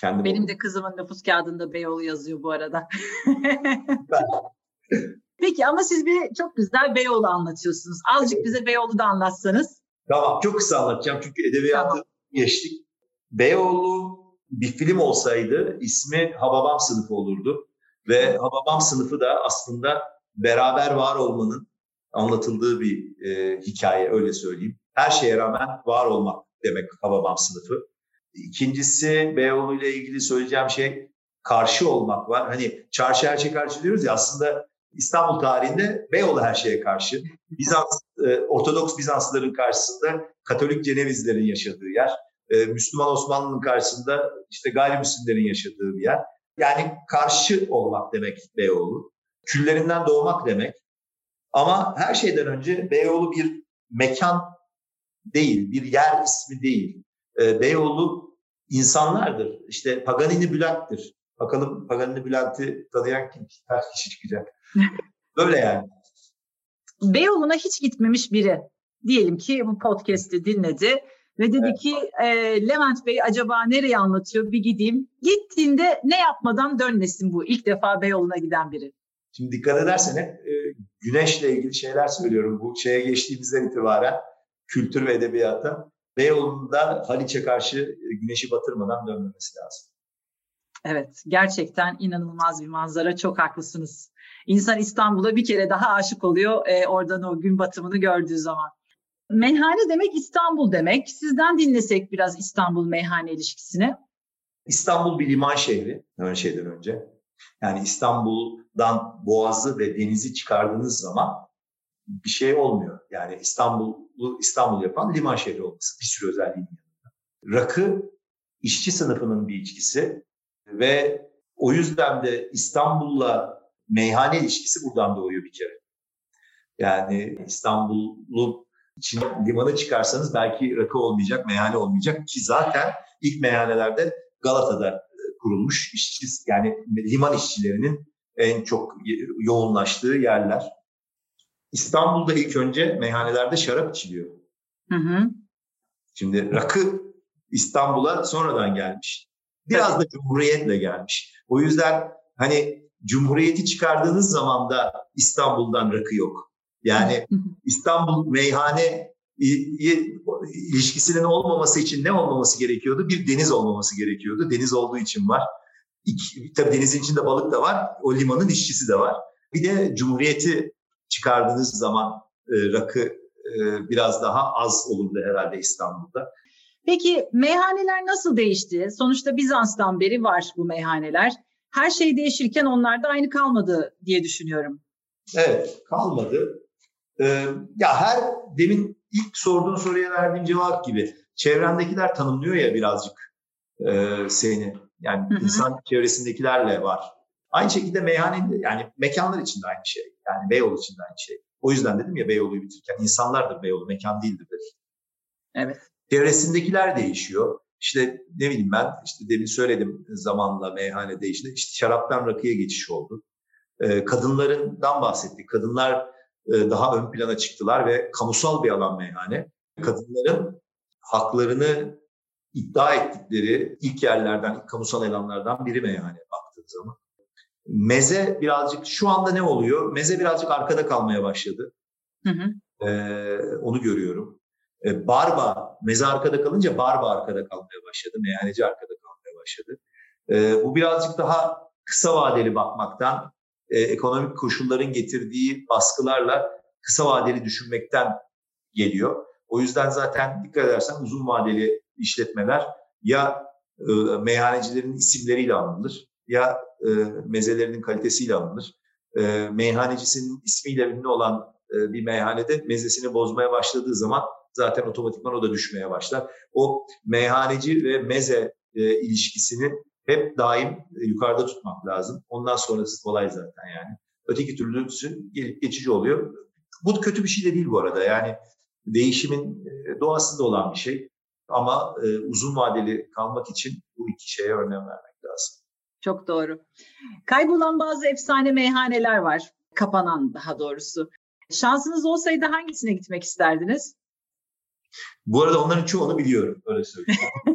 Kendim Benim de kızımın nüfus kağıdında Beyoğlu yazıyor bu arada. Peki ama siz bir çok güzel Beyoğlu anlatıyorsunuz. Azıcık bize Beyoğlu da anlatsanız. Tamam çok kısa anlatacağım çünkü edebiyatı tamam. geçtik. Beyoğlu bir film olsaydı ismi Hababam sınıfı olurdu. Ve Hababam sınıfı da aslında beraber var olmanın anlatıldığı bir e, hikaye öyle söyleyeyim. Her şeye rağmen var olmak demek Hababam sınıfı. İkincisi Beyoğlu ile ilgili söyleyeceğim şey karşı olmak var. Hani çarşı her şeye karşı diyoruz ya aslında İstanbul tarihinde Beyoğlu her şeye karşı. Bizans, e, Ortodoks Bizanslıların karşısında Katolik Cenevizlerin yaşadığı yer. E, Müslüman Osmanlı'nın karşısında işte gayrimüslimlerin yaşadığı bir yer. Yani karşı olmak demek Beyoğlu. Küllerinden doğmak demek. Ama her şeyden önce Beyoğlu bir mekan değil, bir yer ismi değil. E, Beyoğlu insanlardır. İşte Paganini Bülent'tir. Bakalım Paganini Bülent'i tanıyan kim? Kaç kişi çıkacak? Böyle yani. Beyoğlu'na hiç gitmemiş biri. Diyelim ki bu podcast'i dinledi Ve dedi evet. ki e, Levent Bey acaba nereye anlatıyor bir gideyim. Gittiğinde ne yapmadan dönmesin bu ilk defa Beyoğlu'na giden biri. Şimdi dikkat edersen hep e, güneşle ilgili şeyler söylüyorum bu şeye geçtiğimizden itibaren kültür ve edebiyata. Beyoğlu'nda Haliç'e karşı güneşi batırmadan dönmemesi lazım. Evet, gerçekten inanılmaz bir manzara. Çok haklısınız. İnsan İstanbul'a bir kere daha aşık oluyor e, oradan o gün batımını gördüğü zaman. Meyhane demek İstanbul demek. Sizden dinlesek biraz İstanbul meyhane ilişkisini. İstanbul bir liman şehri her şeyden önce. Yani İstanbul'dan Boğaz'ı ve denizi çıkardığınız zaman bir şey olmuyor. Yani İstanbul'u İstanbul yapan liman şehri olması bir sürü özelliğinin yanında. Rakı işçi sınıfının bir içkisi ve o yüzden de İstanbul'la meyhane ilişkisi buradan doğuyor bir kere. Yani İstanbul'u için limana çıkarsanız belki rakı olmayacak, meyhane olmayacak ki zaten ilk meyhanelerde Galata'da e, kurulmuş işçi yani liman işçilerinin en çok yoğunlaştığı yerler. İstanbul'da ilk önce meyhanelerde şarap içiliyor. Hı hı. Şimdi rakı İstanbul'a sonradan gelmiş. Biraz da Cumhuriyet'le gelmiş. O yüzden hani Cumhuriyeti çıkardığınız zaman da İstanbul'dan rakı yok. Yani İstanbul meyhane ilişkisinin olmaması için ne olmaması gerekiyordu? Bir deniz olmaması gerekiyordu. Deniz olduğu için var. İki, tabii denizin içinde balık da var. O limanın işçisi de var. Bir de Cumhuriyeti çıkardığınız zaman e, rakı e, biraz daha az olurdu herhalde İstanbul'da. Peki meyhaneler nasıl değişti? Sonuçta Bizans'tan beri var bu meyhaneler. Her şey değişirken onlar da aynı kalmadı diye düşünüyorum. Evet kalmadı. Ee, ya her demin ilk sorduğun soruya verdiğim cevap gibi çevrendekiler tanımlıyor ya birazcık e, seni. Yani hı hı. insan çevresindekilerle var. Aynı şekilde meyhane yani mekanlar için de aynı şey. Yani Beyoğlu için de aynı şey. O yüzden dedim ya Beyoğlu'yu bitirirken insanlardır Beyoğlu, mekan değildir dedim. Evet. Çevresindekiler değişiyor. İşte ne bileyim ben işte demin söyledim zamanla meyhane değişti. İşte şaraptan rakıya geçiş oldu. Ee, kadınlarından bahsettik. Kadınlar e, daha ön plana çıktılar ve kamusal bir alan meyhane. Kadınların haklarını iddia ettikleri ilk yerlerden, ilk kamusal alanlardan biri meyhane baktığın zaman. Meze birazcık şu anda ne oluyor? Meze birazcık arkada kalmaya başladı. Hı hı. Ee, onu görüyorum. Ee, barba, meze arkada kalınca barba arkada kalmaya başladı. Meyhaneci arkada kalmaya başladı. Ee, bu birazcık daha kısa vadeli bakmaktan, e, ekonomik koşulların getirdiği baskılarla kısa vadeli düşünmekten geliyor. O yüzden zaten dikkat edersen uzun vadeli işletmeler ya e, meyhanecilerin isimleriyle anılır ya e, mezelerinin kalitesiyle alınır. E, meyhanecisinin ismiyle ünlü olan e, bir meyhanede mezesini bozmaya başladığı zaman zaten otomatikman o da düşmeye başlar. O meyhaneci ve meze e, ilişkisini hep daim e, yukarıda tutmak lazım. Ondan sonrası kolay zaten yani. Öteki türlüsü gelip geçici oluyor. Bu kötü bir şey de değil bu arada. Yani değişimin e, doğasında olan bir şey. Ama e, uzun vadeli kalmak için bu iki şeye önem vermek lazım. Çok doğru. Kaybolan bazı efsane meyhaneler var. Kapanan daha doğrusu. Şansınız olsaydı hangisine gitmek isterdiniz? Bu arada onların çoğunu biliyorum. Öyle söyleyeyim.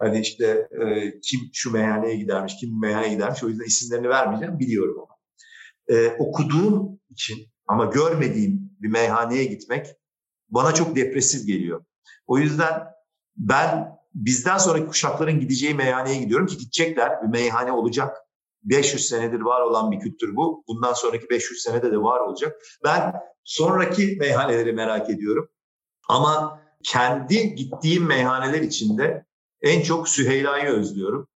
hani işte e, kim şu meyhaneye gidermiş, kim meyhaneye gidermiş. O yüzden isimlerini vermeyeceğim. Biliyorum ama. E, okuduğum için ama görmediğim bir meyhaneye gitmek bana çok depresif geliyor. O yüzden ben bizden sonraki kuşakların gideceği meyhaneye gidiyorum ki gidecekler. Bir meyhane olacak. 500 senedir var olan bir kültür bu. Bundan sonraki 500 senede de var olacak. Ben sonraki meyhaneleri merak ediyorum. Ama kendi gittiğim meyhaneler içinde en çok Süheyla'yı özlüyorum.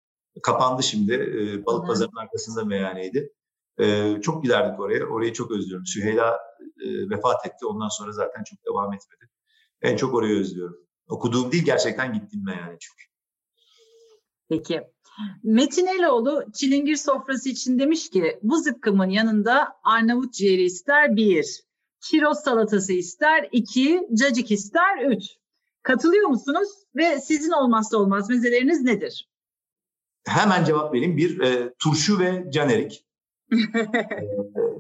Kapandı şimdi. Ee, Balık Pazarı'nın arkasında meyhaneydi. Ee, çok giderdik oraya. Orayı çok özlüyorum. Süheyla e, vefat etti. Ondan sonra zaten çok devam etmedi. En çok orayı özlüyorum. Okuduğum değil gerçekten gittiğim yani çünkü. Peki. Metin Eloğlu çilingir sofrası için demiş ki bu zıkkımın yanında Arnavut ciğeri ister bir, kiroz salatası ister iki, cacık ister üç. Katılıyor musunuz ve sizin olmazsa olmaz mezeleriniz nedir? Hemen cevap vereyim. Bir, e, turşu ve canerik. e,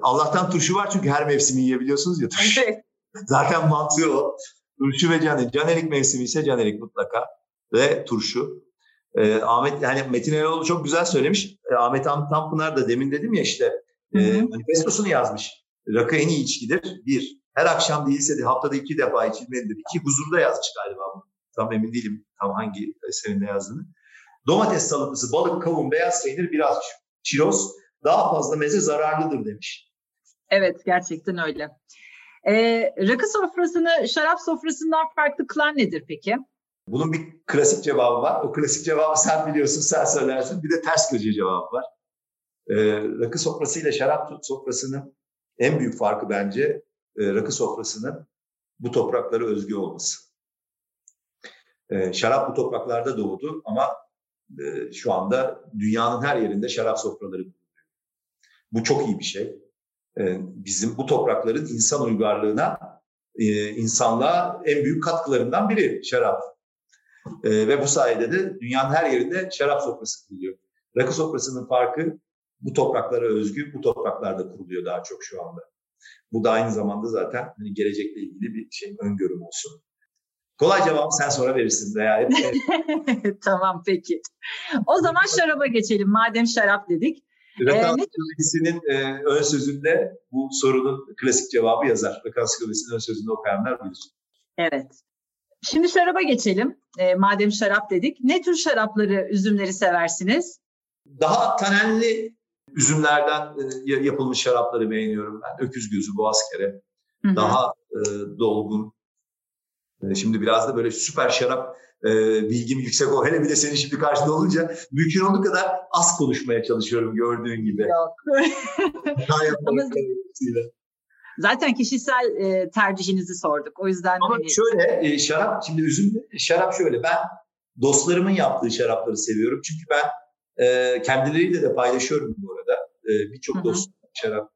Allah'tan turşu var çünkü her mevsimi yiyebiliyorsunuz ya turşu. Evet. Zaten mantığı o. Turşu ve canerik. Canerik mevsimi ise canerik mutlaka. Ve turşu. Ee, Ahmet yani Metin Eroğlu çok güzel söylemiş. Ee, Ahmet Hamdi Tanpınar da demin dedim ya işte e, manifestosunu yazmış. Rakı en iyi içkidir. Bir, her akşam değilse de haftada iki defa içilmelidir. İki, huzurda yazmış galiba bu. Tam emin değilim tam hangi eserinde yazdığını. Domates salatası, balık, kavun, beyaz peynir, biraz çiroz. Daha fazla meze zararlıdır demiş. Evet gerçekten öyle. Ee, rakı sofrasını şarap sofrasından farklı kılan nedir peki? Bunun bir klasik cevabı var. O klasik cevabı sen biliyorsun, sen söylersin. Bir de ters köşe cevabı var. Ee, rakı sofrasıyla şarap sofrasının en büyük farkı bence e, rakı sofrasının bu topraklara özgü olması. E, şarap bu topraklarda doğdu ama e, şu anda dünyanın her yerinde şarap sofraları kuruluyor. Bu çok iyi bir şey. E, bizim bu toprakların insan uygarlığına, e, insanlığa en büyük katkılarından biri şarap. Ve bu sayede de dünyanın her yerinde şarap sofrası kuruluyor. Rakı sofrasının farkı bu topraklara özgü, bu topraklarda kuruluyor daha çok şu anda. Bu da aynı zamanda zaten hani gelecekle ilgili bir şey öngörüm olsun. Kolay cevabı sen sonra verirsin veya hep. tamam peki. O zaman şaraba geçelim. Madem şarap dedik. Ee, e, ön sözünde bu sorunun klasik cevabı yazar. Rakı ansiklopedisinin ön sözünde okuyanlar bilir. Evet. Şimdi şaraba geçelim. E, madem şarap dedik. Ne tür şarapları, üzümleri seversiniz? Daha tanenli üzümlerden e, yapılmış şarapları beğeniyorum ben. Öküz gözü, boğaz kere. Daha e, dolgun. E, şimdi biraz da böyle süper şarap e, bilgim yüksek o. Hele bir de senin şimdi karşında olunca mümkün olduğu kadar az konuşmaya çalışıyorum gördüğün gibi. Yok. Zaten kişisel e, tercihinizi sorduk. O yüzden Ama hani... şöyle e, şarap şimdi üzüm şarap şöyle ben dostlarımın yaptığı şarapları seviyorum. Çünkü ben e, kendileriyle de paylaşıyorum bu arada. E, Birçok dost şarap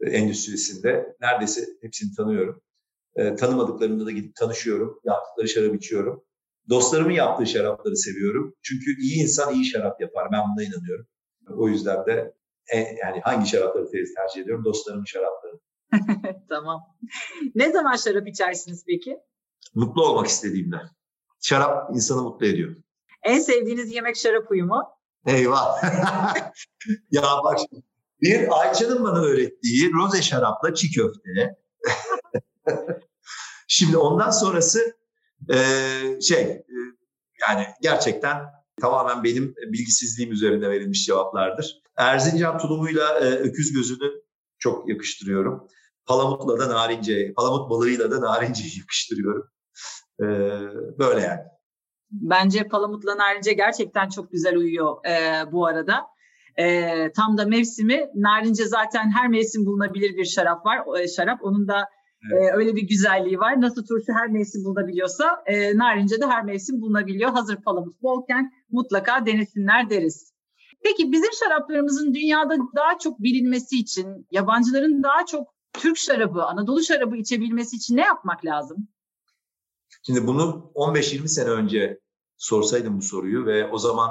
e, endüstrisinde neredeyse hepsini tanıyorum. E, tanımadıklarımda da gidip tanışıyorum. Yaptıkları şarap içiyorum. Dostlarımın yaptığı şarapları seviyorum. Çünkü iyi insan iyi şarap yapar. Ben buna inanıyorum. O yüzden de e, yani hangi şarapları tercih ediyorum? Dostlarımın şarapları. tamam. Ne zaman şarap içersiniz peki? Mutlu olmak istediğimde. Şarap insanı mutlu ediyor. En sevdiğiniz yemek şarap uyumu? Eyvah. ya bak bir Ayça'nın bana öğrettiği roze şarapla çiğ köfte. Şimdi ondan sonrası e, şey e, yani gerçekten tamamen benim bilgisizliğim üzerinde verilmiş cevaplardır. Erzincan tulumuyla e, öküz gözünü çok yakıştırıyorum. Palamutla da narince, palamut balığıyla da narince yakıştırıyorum. E, böyle yani. Bence palamutla narince gerçekten çok güzel uyuyor e, bu arada. E, tam da mevsimi. Narince zaten her mevsim bulunabilir bir şarap var. O, e, şarap onun da e, evet. e, öyle bir güzelliği var. Nasıl turşu her mevsim bulunabiliyorsa e, narince de her mevsim bulunabiliyor. Hazır palamut bolken mutlaka denesinler deriz. Peki bizim şaraplarımızın dünyada daha çok bilinmesi için, yabancıların daha çok Türk şarabı, Anadolu şarabı içebilmesi için ne yapmak lazım? Şimdi bunu 15-20 sene önce sorsaydım bu soruyu ve o zaman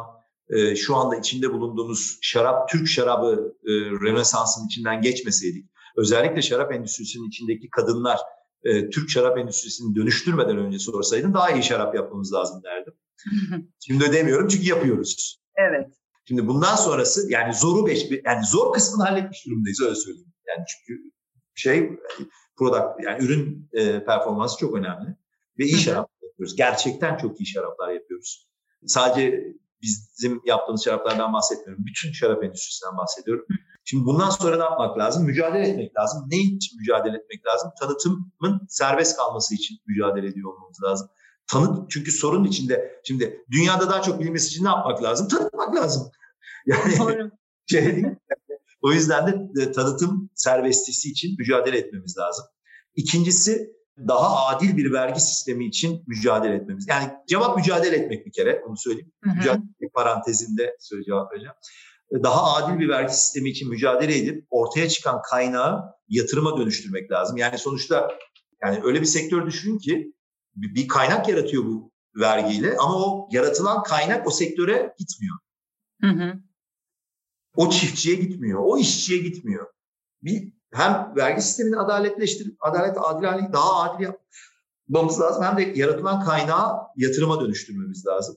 e, şu anda içinde bulunduğumuz şarap, Türk şarabı e, Rönesans'ın içinden geçmeseydik, özellikle şarap endüstrisinin içindeki kadınlar e, Türk şarap endüstrisini dönüştürmeden önce sorsaydım daha iyi şarap yapmamız lazım derdim. Şimdi ödemiyorum çünkü yapıyoruz. Evet. Şimdi bundan sonrası yani zoru beş, yani zor kısmını halletmiş durumdayız öyle söyleyeyim. Yani çünkü şey product yani ürün e, performansı çok önemli ve iyi şarap yapıyoruz. Gerçekten çok iyi şaraplar yapıyoruz. Sadece bizim yaptığımız şaraplardan bahsetmiyorum. Bütün şarap endüstrisinden bahsediyorum. Şimdi bundan sonra ne yapmak lazım? Mücadele etmek lazım. Ne için mücadele etmek lazım? Tanıtımın serbest kalması için mücadele ediyor olmamız lazım. Tanıt çünkü sorun içinde şimdi dünyada daha çok bilinmesi için ne yapmak lazım? Tanıtmak lazım. Yani Doğru. şey o yüzden de tanıtım serbestisi için mücadele etmemiz lazım. İkincisi daha adil bir vergi sistemi için mücadele etmemiz. Yani cevap mücadele etmek bir kere onu söyleyeyim. Hı hı. Mücadele parantezinde söyle cevap vereceğim. Daha adil bir vergi sistemi için mücadele edip ortaya çıkan kaynağı yatırıma dönüştürmek lazım. Yani sonuçta yani öyle bir sektör düşünün ki bir kaynak yaratıyor bu vergiyle ama o yaratılan kaynak o sektöre gitmiyor. Hı hı. O çiftçiye gitmiyor, o işçiye gitmiyor. Bir hem vergi sistemini adaletleştirip, adalet adil hale daha adil yap. bulmamız lazım hem de yaratılan kaynağı yatırıma dönüştürmemiz lazım.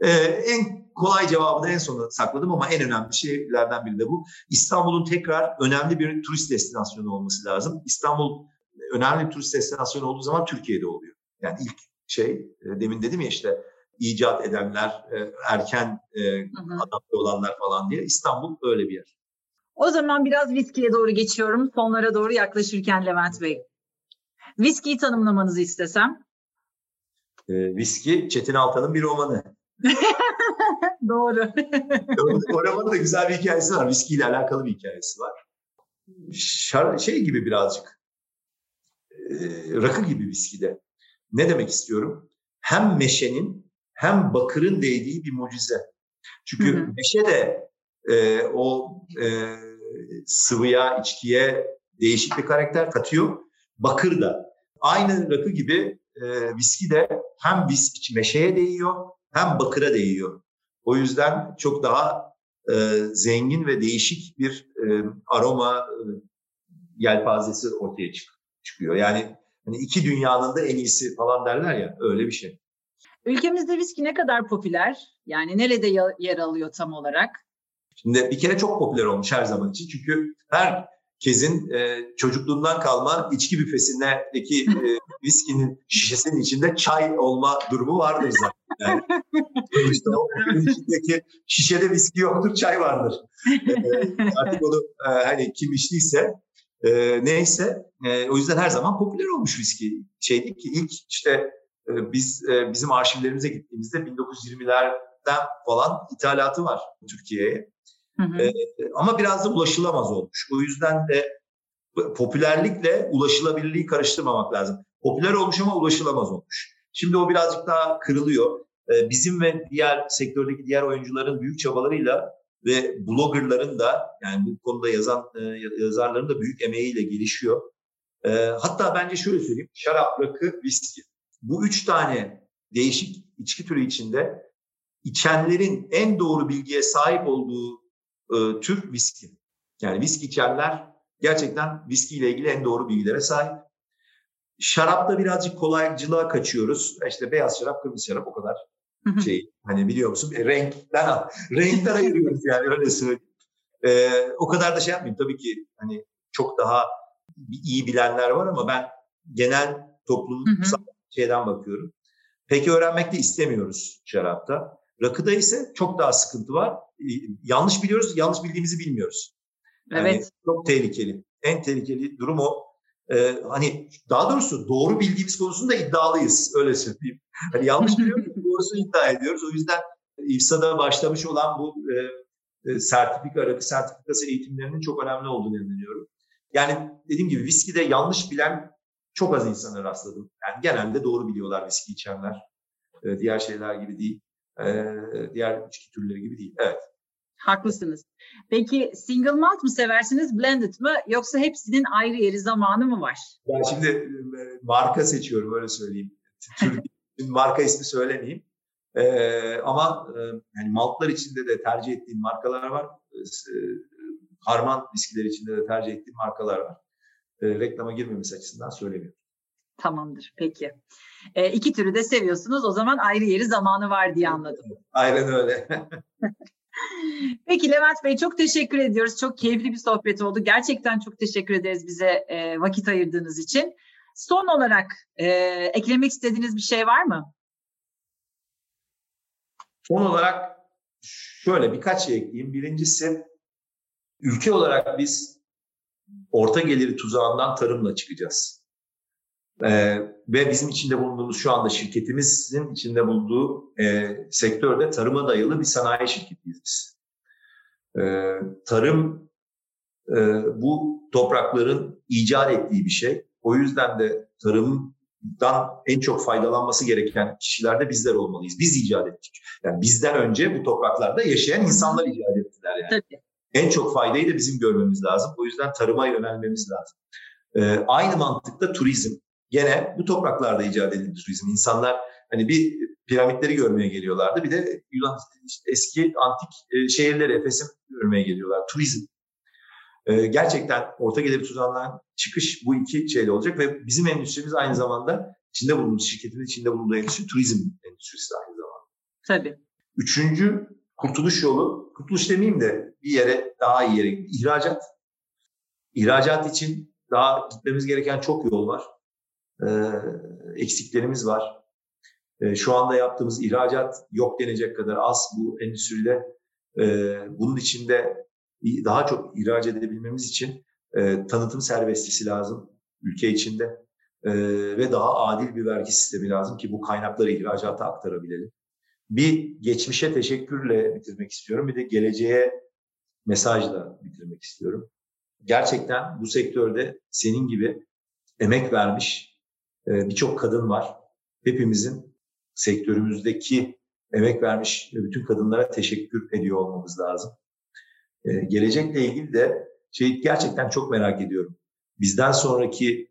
Ee, en kolay cevabı da en sona sakladım ama en önemli şeylerden biri de bu. İstanbul'un tekrar önemli bir turist destinasyonu olması lazım. İstanbul önemli bir turist destinasyonu olduğu zaman Türkiye'de oluyor. Yani ilk şey e, demin dedim ya işte icat edenler, e, erken e, adapte olanlar falan diye İstanbul öyle bir yer. O zaman biraz viskiye doğru geçiyorum. Sonlara doğru yaklaşırken Levent Bey. Viskiyi tanımlamanızı istesem. E, viski Çetin Altan'ın bir romanı. Doğru. o romanın da güzel bir hikayesi var. Viski ile alakalı bir hikayesi var. Şar, şey gibi birazcık. E, rakı gibi viskide. Ne demek istiyorum? Hem meşenin hem bakırın değdiği bir mucize. Çünkü hı hı. meşe de e, o e, sıvıya, içkiye değişik bir karakter katıyor. Bakır da. Aynı rakı gibi e, viski de hem viski meşeye değiyor hem bakıra değiyor. O yüzden çok daha e, zengin ve değişik bir e, aroma e, yelpazesi ortaya çık çıkıyor. Yani hani iki dünyanın da en iyisi falan derler ya öyle bir şey. Ülkemizde viski ne kadar popüler? Yani nerede yer alıyor tam olarak? Şimdi bir kere çok popüler olmuş her zaman için. Çünkü herkesin e, çocukluğundan kalma içki büfesindeki e, viskinin şişesinin içinde çay olma durumu vardır zaten. Yani, işte o içindeki şişede viski yoktur, çay vardır. E, artık onu e, hani kim içtiyse e, neyse e, o yüzden her zaman popüler olmuş viski. Şeydi ki ilk işte e, biz e, bizim arşivlerimize gittiğimizde 1920'lerden falan ithalatı var Türkiye'ye. E, ama biraz da ulaşılamaz olmuş. O yüzden de popülerlikle ulaşılabilirliği karıştırmamak lazım. Popüler olmuş ama ulaşılamaz olmuş. Şimdi o birazcık daha kırılıyor. Bizim ve diğer sektördeki diğer oyuncuların büyük çabalarıyla ve bloggerların da yani bu konuda yazan yazarların da büyük emeğiyle gelişiyor. Hatta bence şöyle söyleyeyim. Şarap, rakı, viski. Bu üç tane değişik içki türü içinde içenlerin en doğru bilgiye sahip olduğu e, tür viski. Yani viski içenler gerçekten viski ile ilgili en doğru bilgilere sahip. Şarapta birazcık kolaycılığa kaçıyoruz. İşte beyaz şarap, kırmızı şarap o kadar şey. Hani biliyor musun? E, renkten renkten ayırıyoruz yani öyle söyleyeyim. E, o kadar da şey yapmayayım. Tabii ki hani çok daha iyi bilenler var ama ben genel toplum şeyden bakıyorum. Peki öğrenmek de istemiyoruz şarapta. Rakıda ise çok daha sıkıntı var. Yanlış biliyoruz, yanlış bildiğimizi bilmiyoruz. Yani evet. Çok tehlikeli. En tehlikeli durum o. Ee, hani daha doğrusu doğru bildiğimiz konusunda iddialıyız. Öyle söyleyeyim. Hani yanlış biliyoruz, doğrusunu iddia ediyoruz. O yüzden İFSA'da başlamış olan bu e, e, sertifika, rakı sertifikası eğitimlerinin çok önemli olduğunu inanıyorum. Yani dediğim gibi viskide yanlış bilen çok az insana rastladım. Yani genelde doğru biliyorlar viski içenler. Ee, diğer şeyler gibi değil. Diğer içki türleri gibi değil. Evet. Haklısınız. Peki single malt mı seversiniz, blended mı yoksa hepsinin ayrı yeri zamanı mı var? Ben şimdi e, marka seçiyorum öyle söyleyeyim. Türkiye marka ismi söylemeyeyim. Ee, ama e, yani maltlar içinde de tercih ettiğim markalar var. E, harman viskiler içinde de tercih ettiğim markalar var. E, reklama girmemesi açısından söylemiyorum. Tamamdır, peki. E, iki türü de seviyorsunuz. O zaman ayrı yeri zamanı var diye anladım. Aynen öyle. Peki Levent Bey çok teşekkür ediyoruz. Çok keyifli bir sohbet oldu. Gerçekten çok teşekkür ederiz bize e, vakit ayırdığınız için. Son olarak e, eklemek istediğiniz bir şey var mı? Son olarak şöyle birkaç şey ekleyeyim. Birincisi ülke olarak biz orta geliri tuzağından tarımla çıkacağız. Ee, ve bizim içinde bulunduğumuz şu anda şirketimizin içinde bulunduğu e, sektörde tarıma dayalı bir sanayi şirketiyiz biz. Ee, tarım e, bu toprakların icat ettiği bir şey. O yüzden de tarımdan en çok faydalanması gereken kişiler de bizler olmalıyız. Biz icat ettik. Yani bizden önce bu topraklarda yaşayan insanlar icat ettiler yani. Tabii. En çok faydayı da bizim görmemiz lazım. O yüzden tarıma yönelmemiz lazım. Ee, aynı mantıkta turizm. Gene bu topraklarda icat edildi turizm. İnsanlar hani bir piramitleri görmeye geliyorlardı. Bir de Yunan eski antik e, şehirleri Efes'i görmeye geliyorlar. Turizm. Ee, gerçekten orta gelir tuzağından çıkış bu iki şeyle olacak ve bizim endüstrimiz aynı zamanda içinde bulunduğumuz şirketin içinde bulunduğu endüstri turizm endüstrisi aynı zamanda. Tabii. Üçüncü kurtuluş yolu, kurtuluş demeyeyim de bir yere daha iyi yere ihracat. İhracat için daha gitmemiz gereken çok yol var. Ee, eksiklerimiz var. Ee, şu anda yaptığımız ihracat yok denecek kadar az bu endüstride. Ee, bunun içinde daha çok ihraç edebilmemiz için e, tanıtım serbestisi lazım ülke içinde e, ve daha adil bir vergi sistemi lazım ki bu kaynakları ihracata aktarabilelim. Bir geçmişe teşekkürle bitirmek istiyorum. Bir de geleceğe mesajla bitirmek istiyorum. Gerçekten bu sektörde senin gibi emek vermiş e, birçok kadın var. Hepimizin sektörümüzdeki emek vermiş bütün kadınlara teşekkür ediyor olmamız lazım. E, gelecekle ilgili de şey gerçekten çok merak ediyorum. Bizden sonraki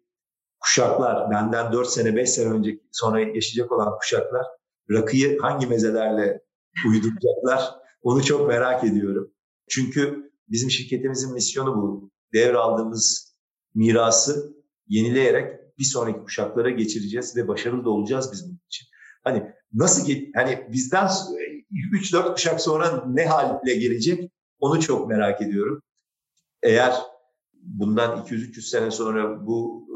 kuşaklar, benden 4 sene, 5 sene önce sonra yaşayacak olan kuşaklar rakıyı hangi mezelerle uyduracaklar onu çok merak ediyorum. Çünkü bizim şirketimizin misyonu bu. Devraldığımız mirası yenileyerek bir sonraki kuşaklara geçireceğiz ve başarılı da olacağız biz bunun için. Hani nasıl hani bizden 3-4 kuşak sonra ne hale gelecek onu çok merak ediyorum. Eğer bundan 200-300 sene sonra bu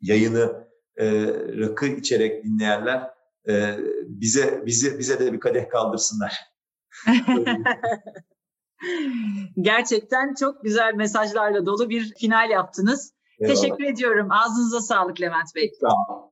yayını e, rakı içerek dinleyenler e, bize bize bize de bir kadeh kaldırsınlar. Gerçekten çok güzel mesajlarla dolu bir final yaptınız. Eyvallah. Teşekkür ediyorum. Ağzınıza sağlık Levent Bey. Sağ olun.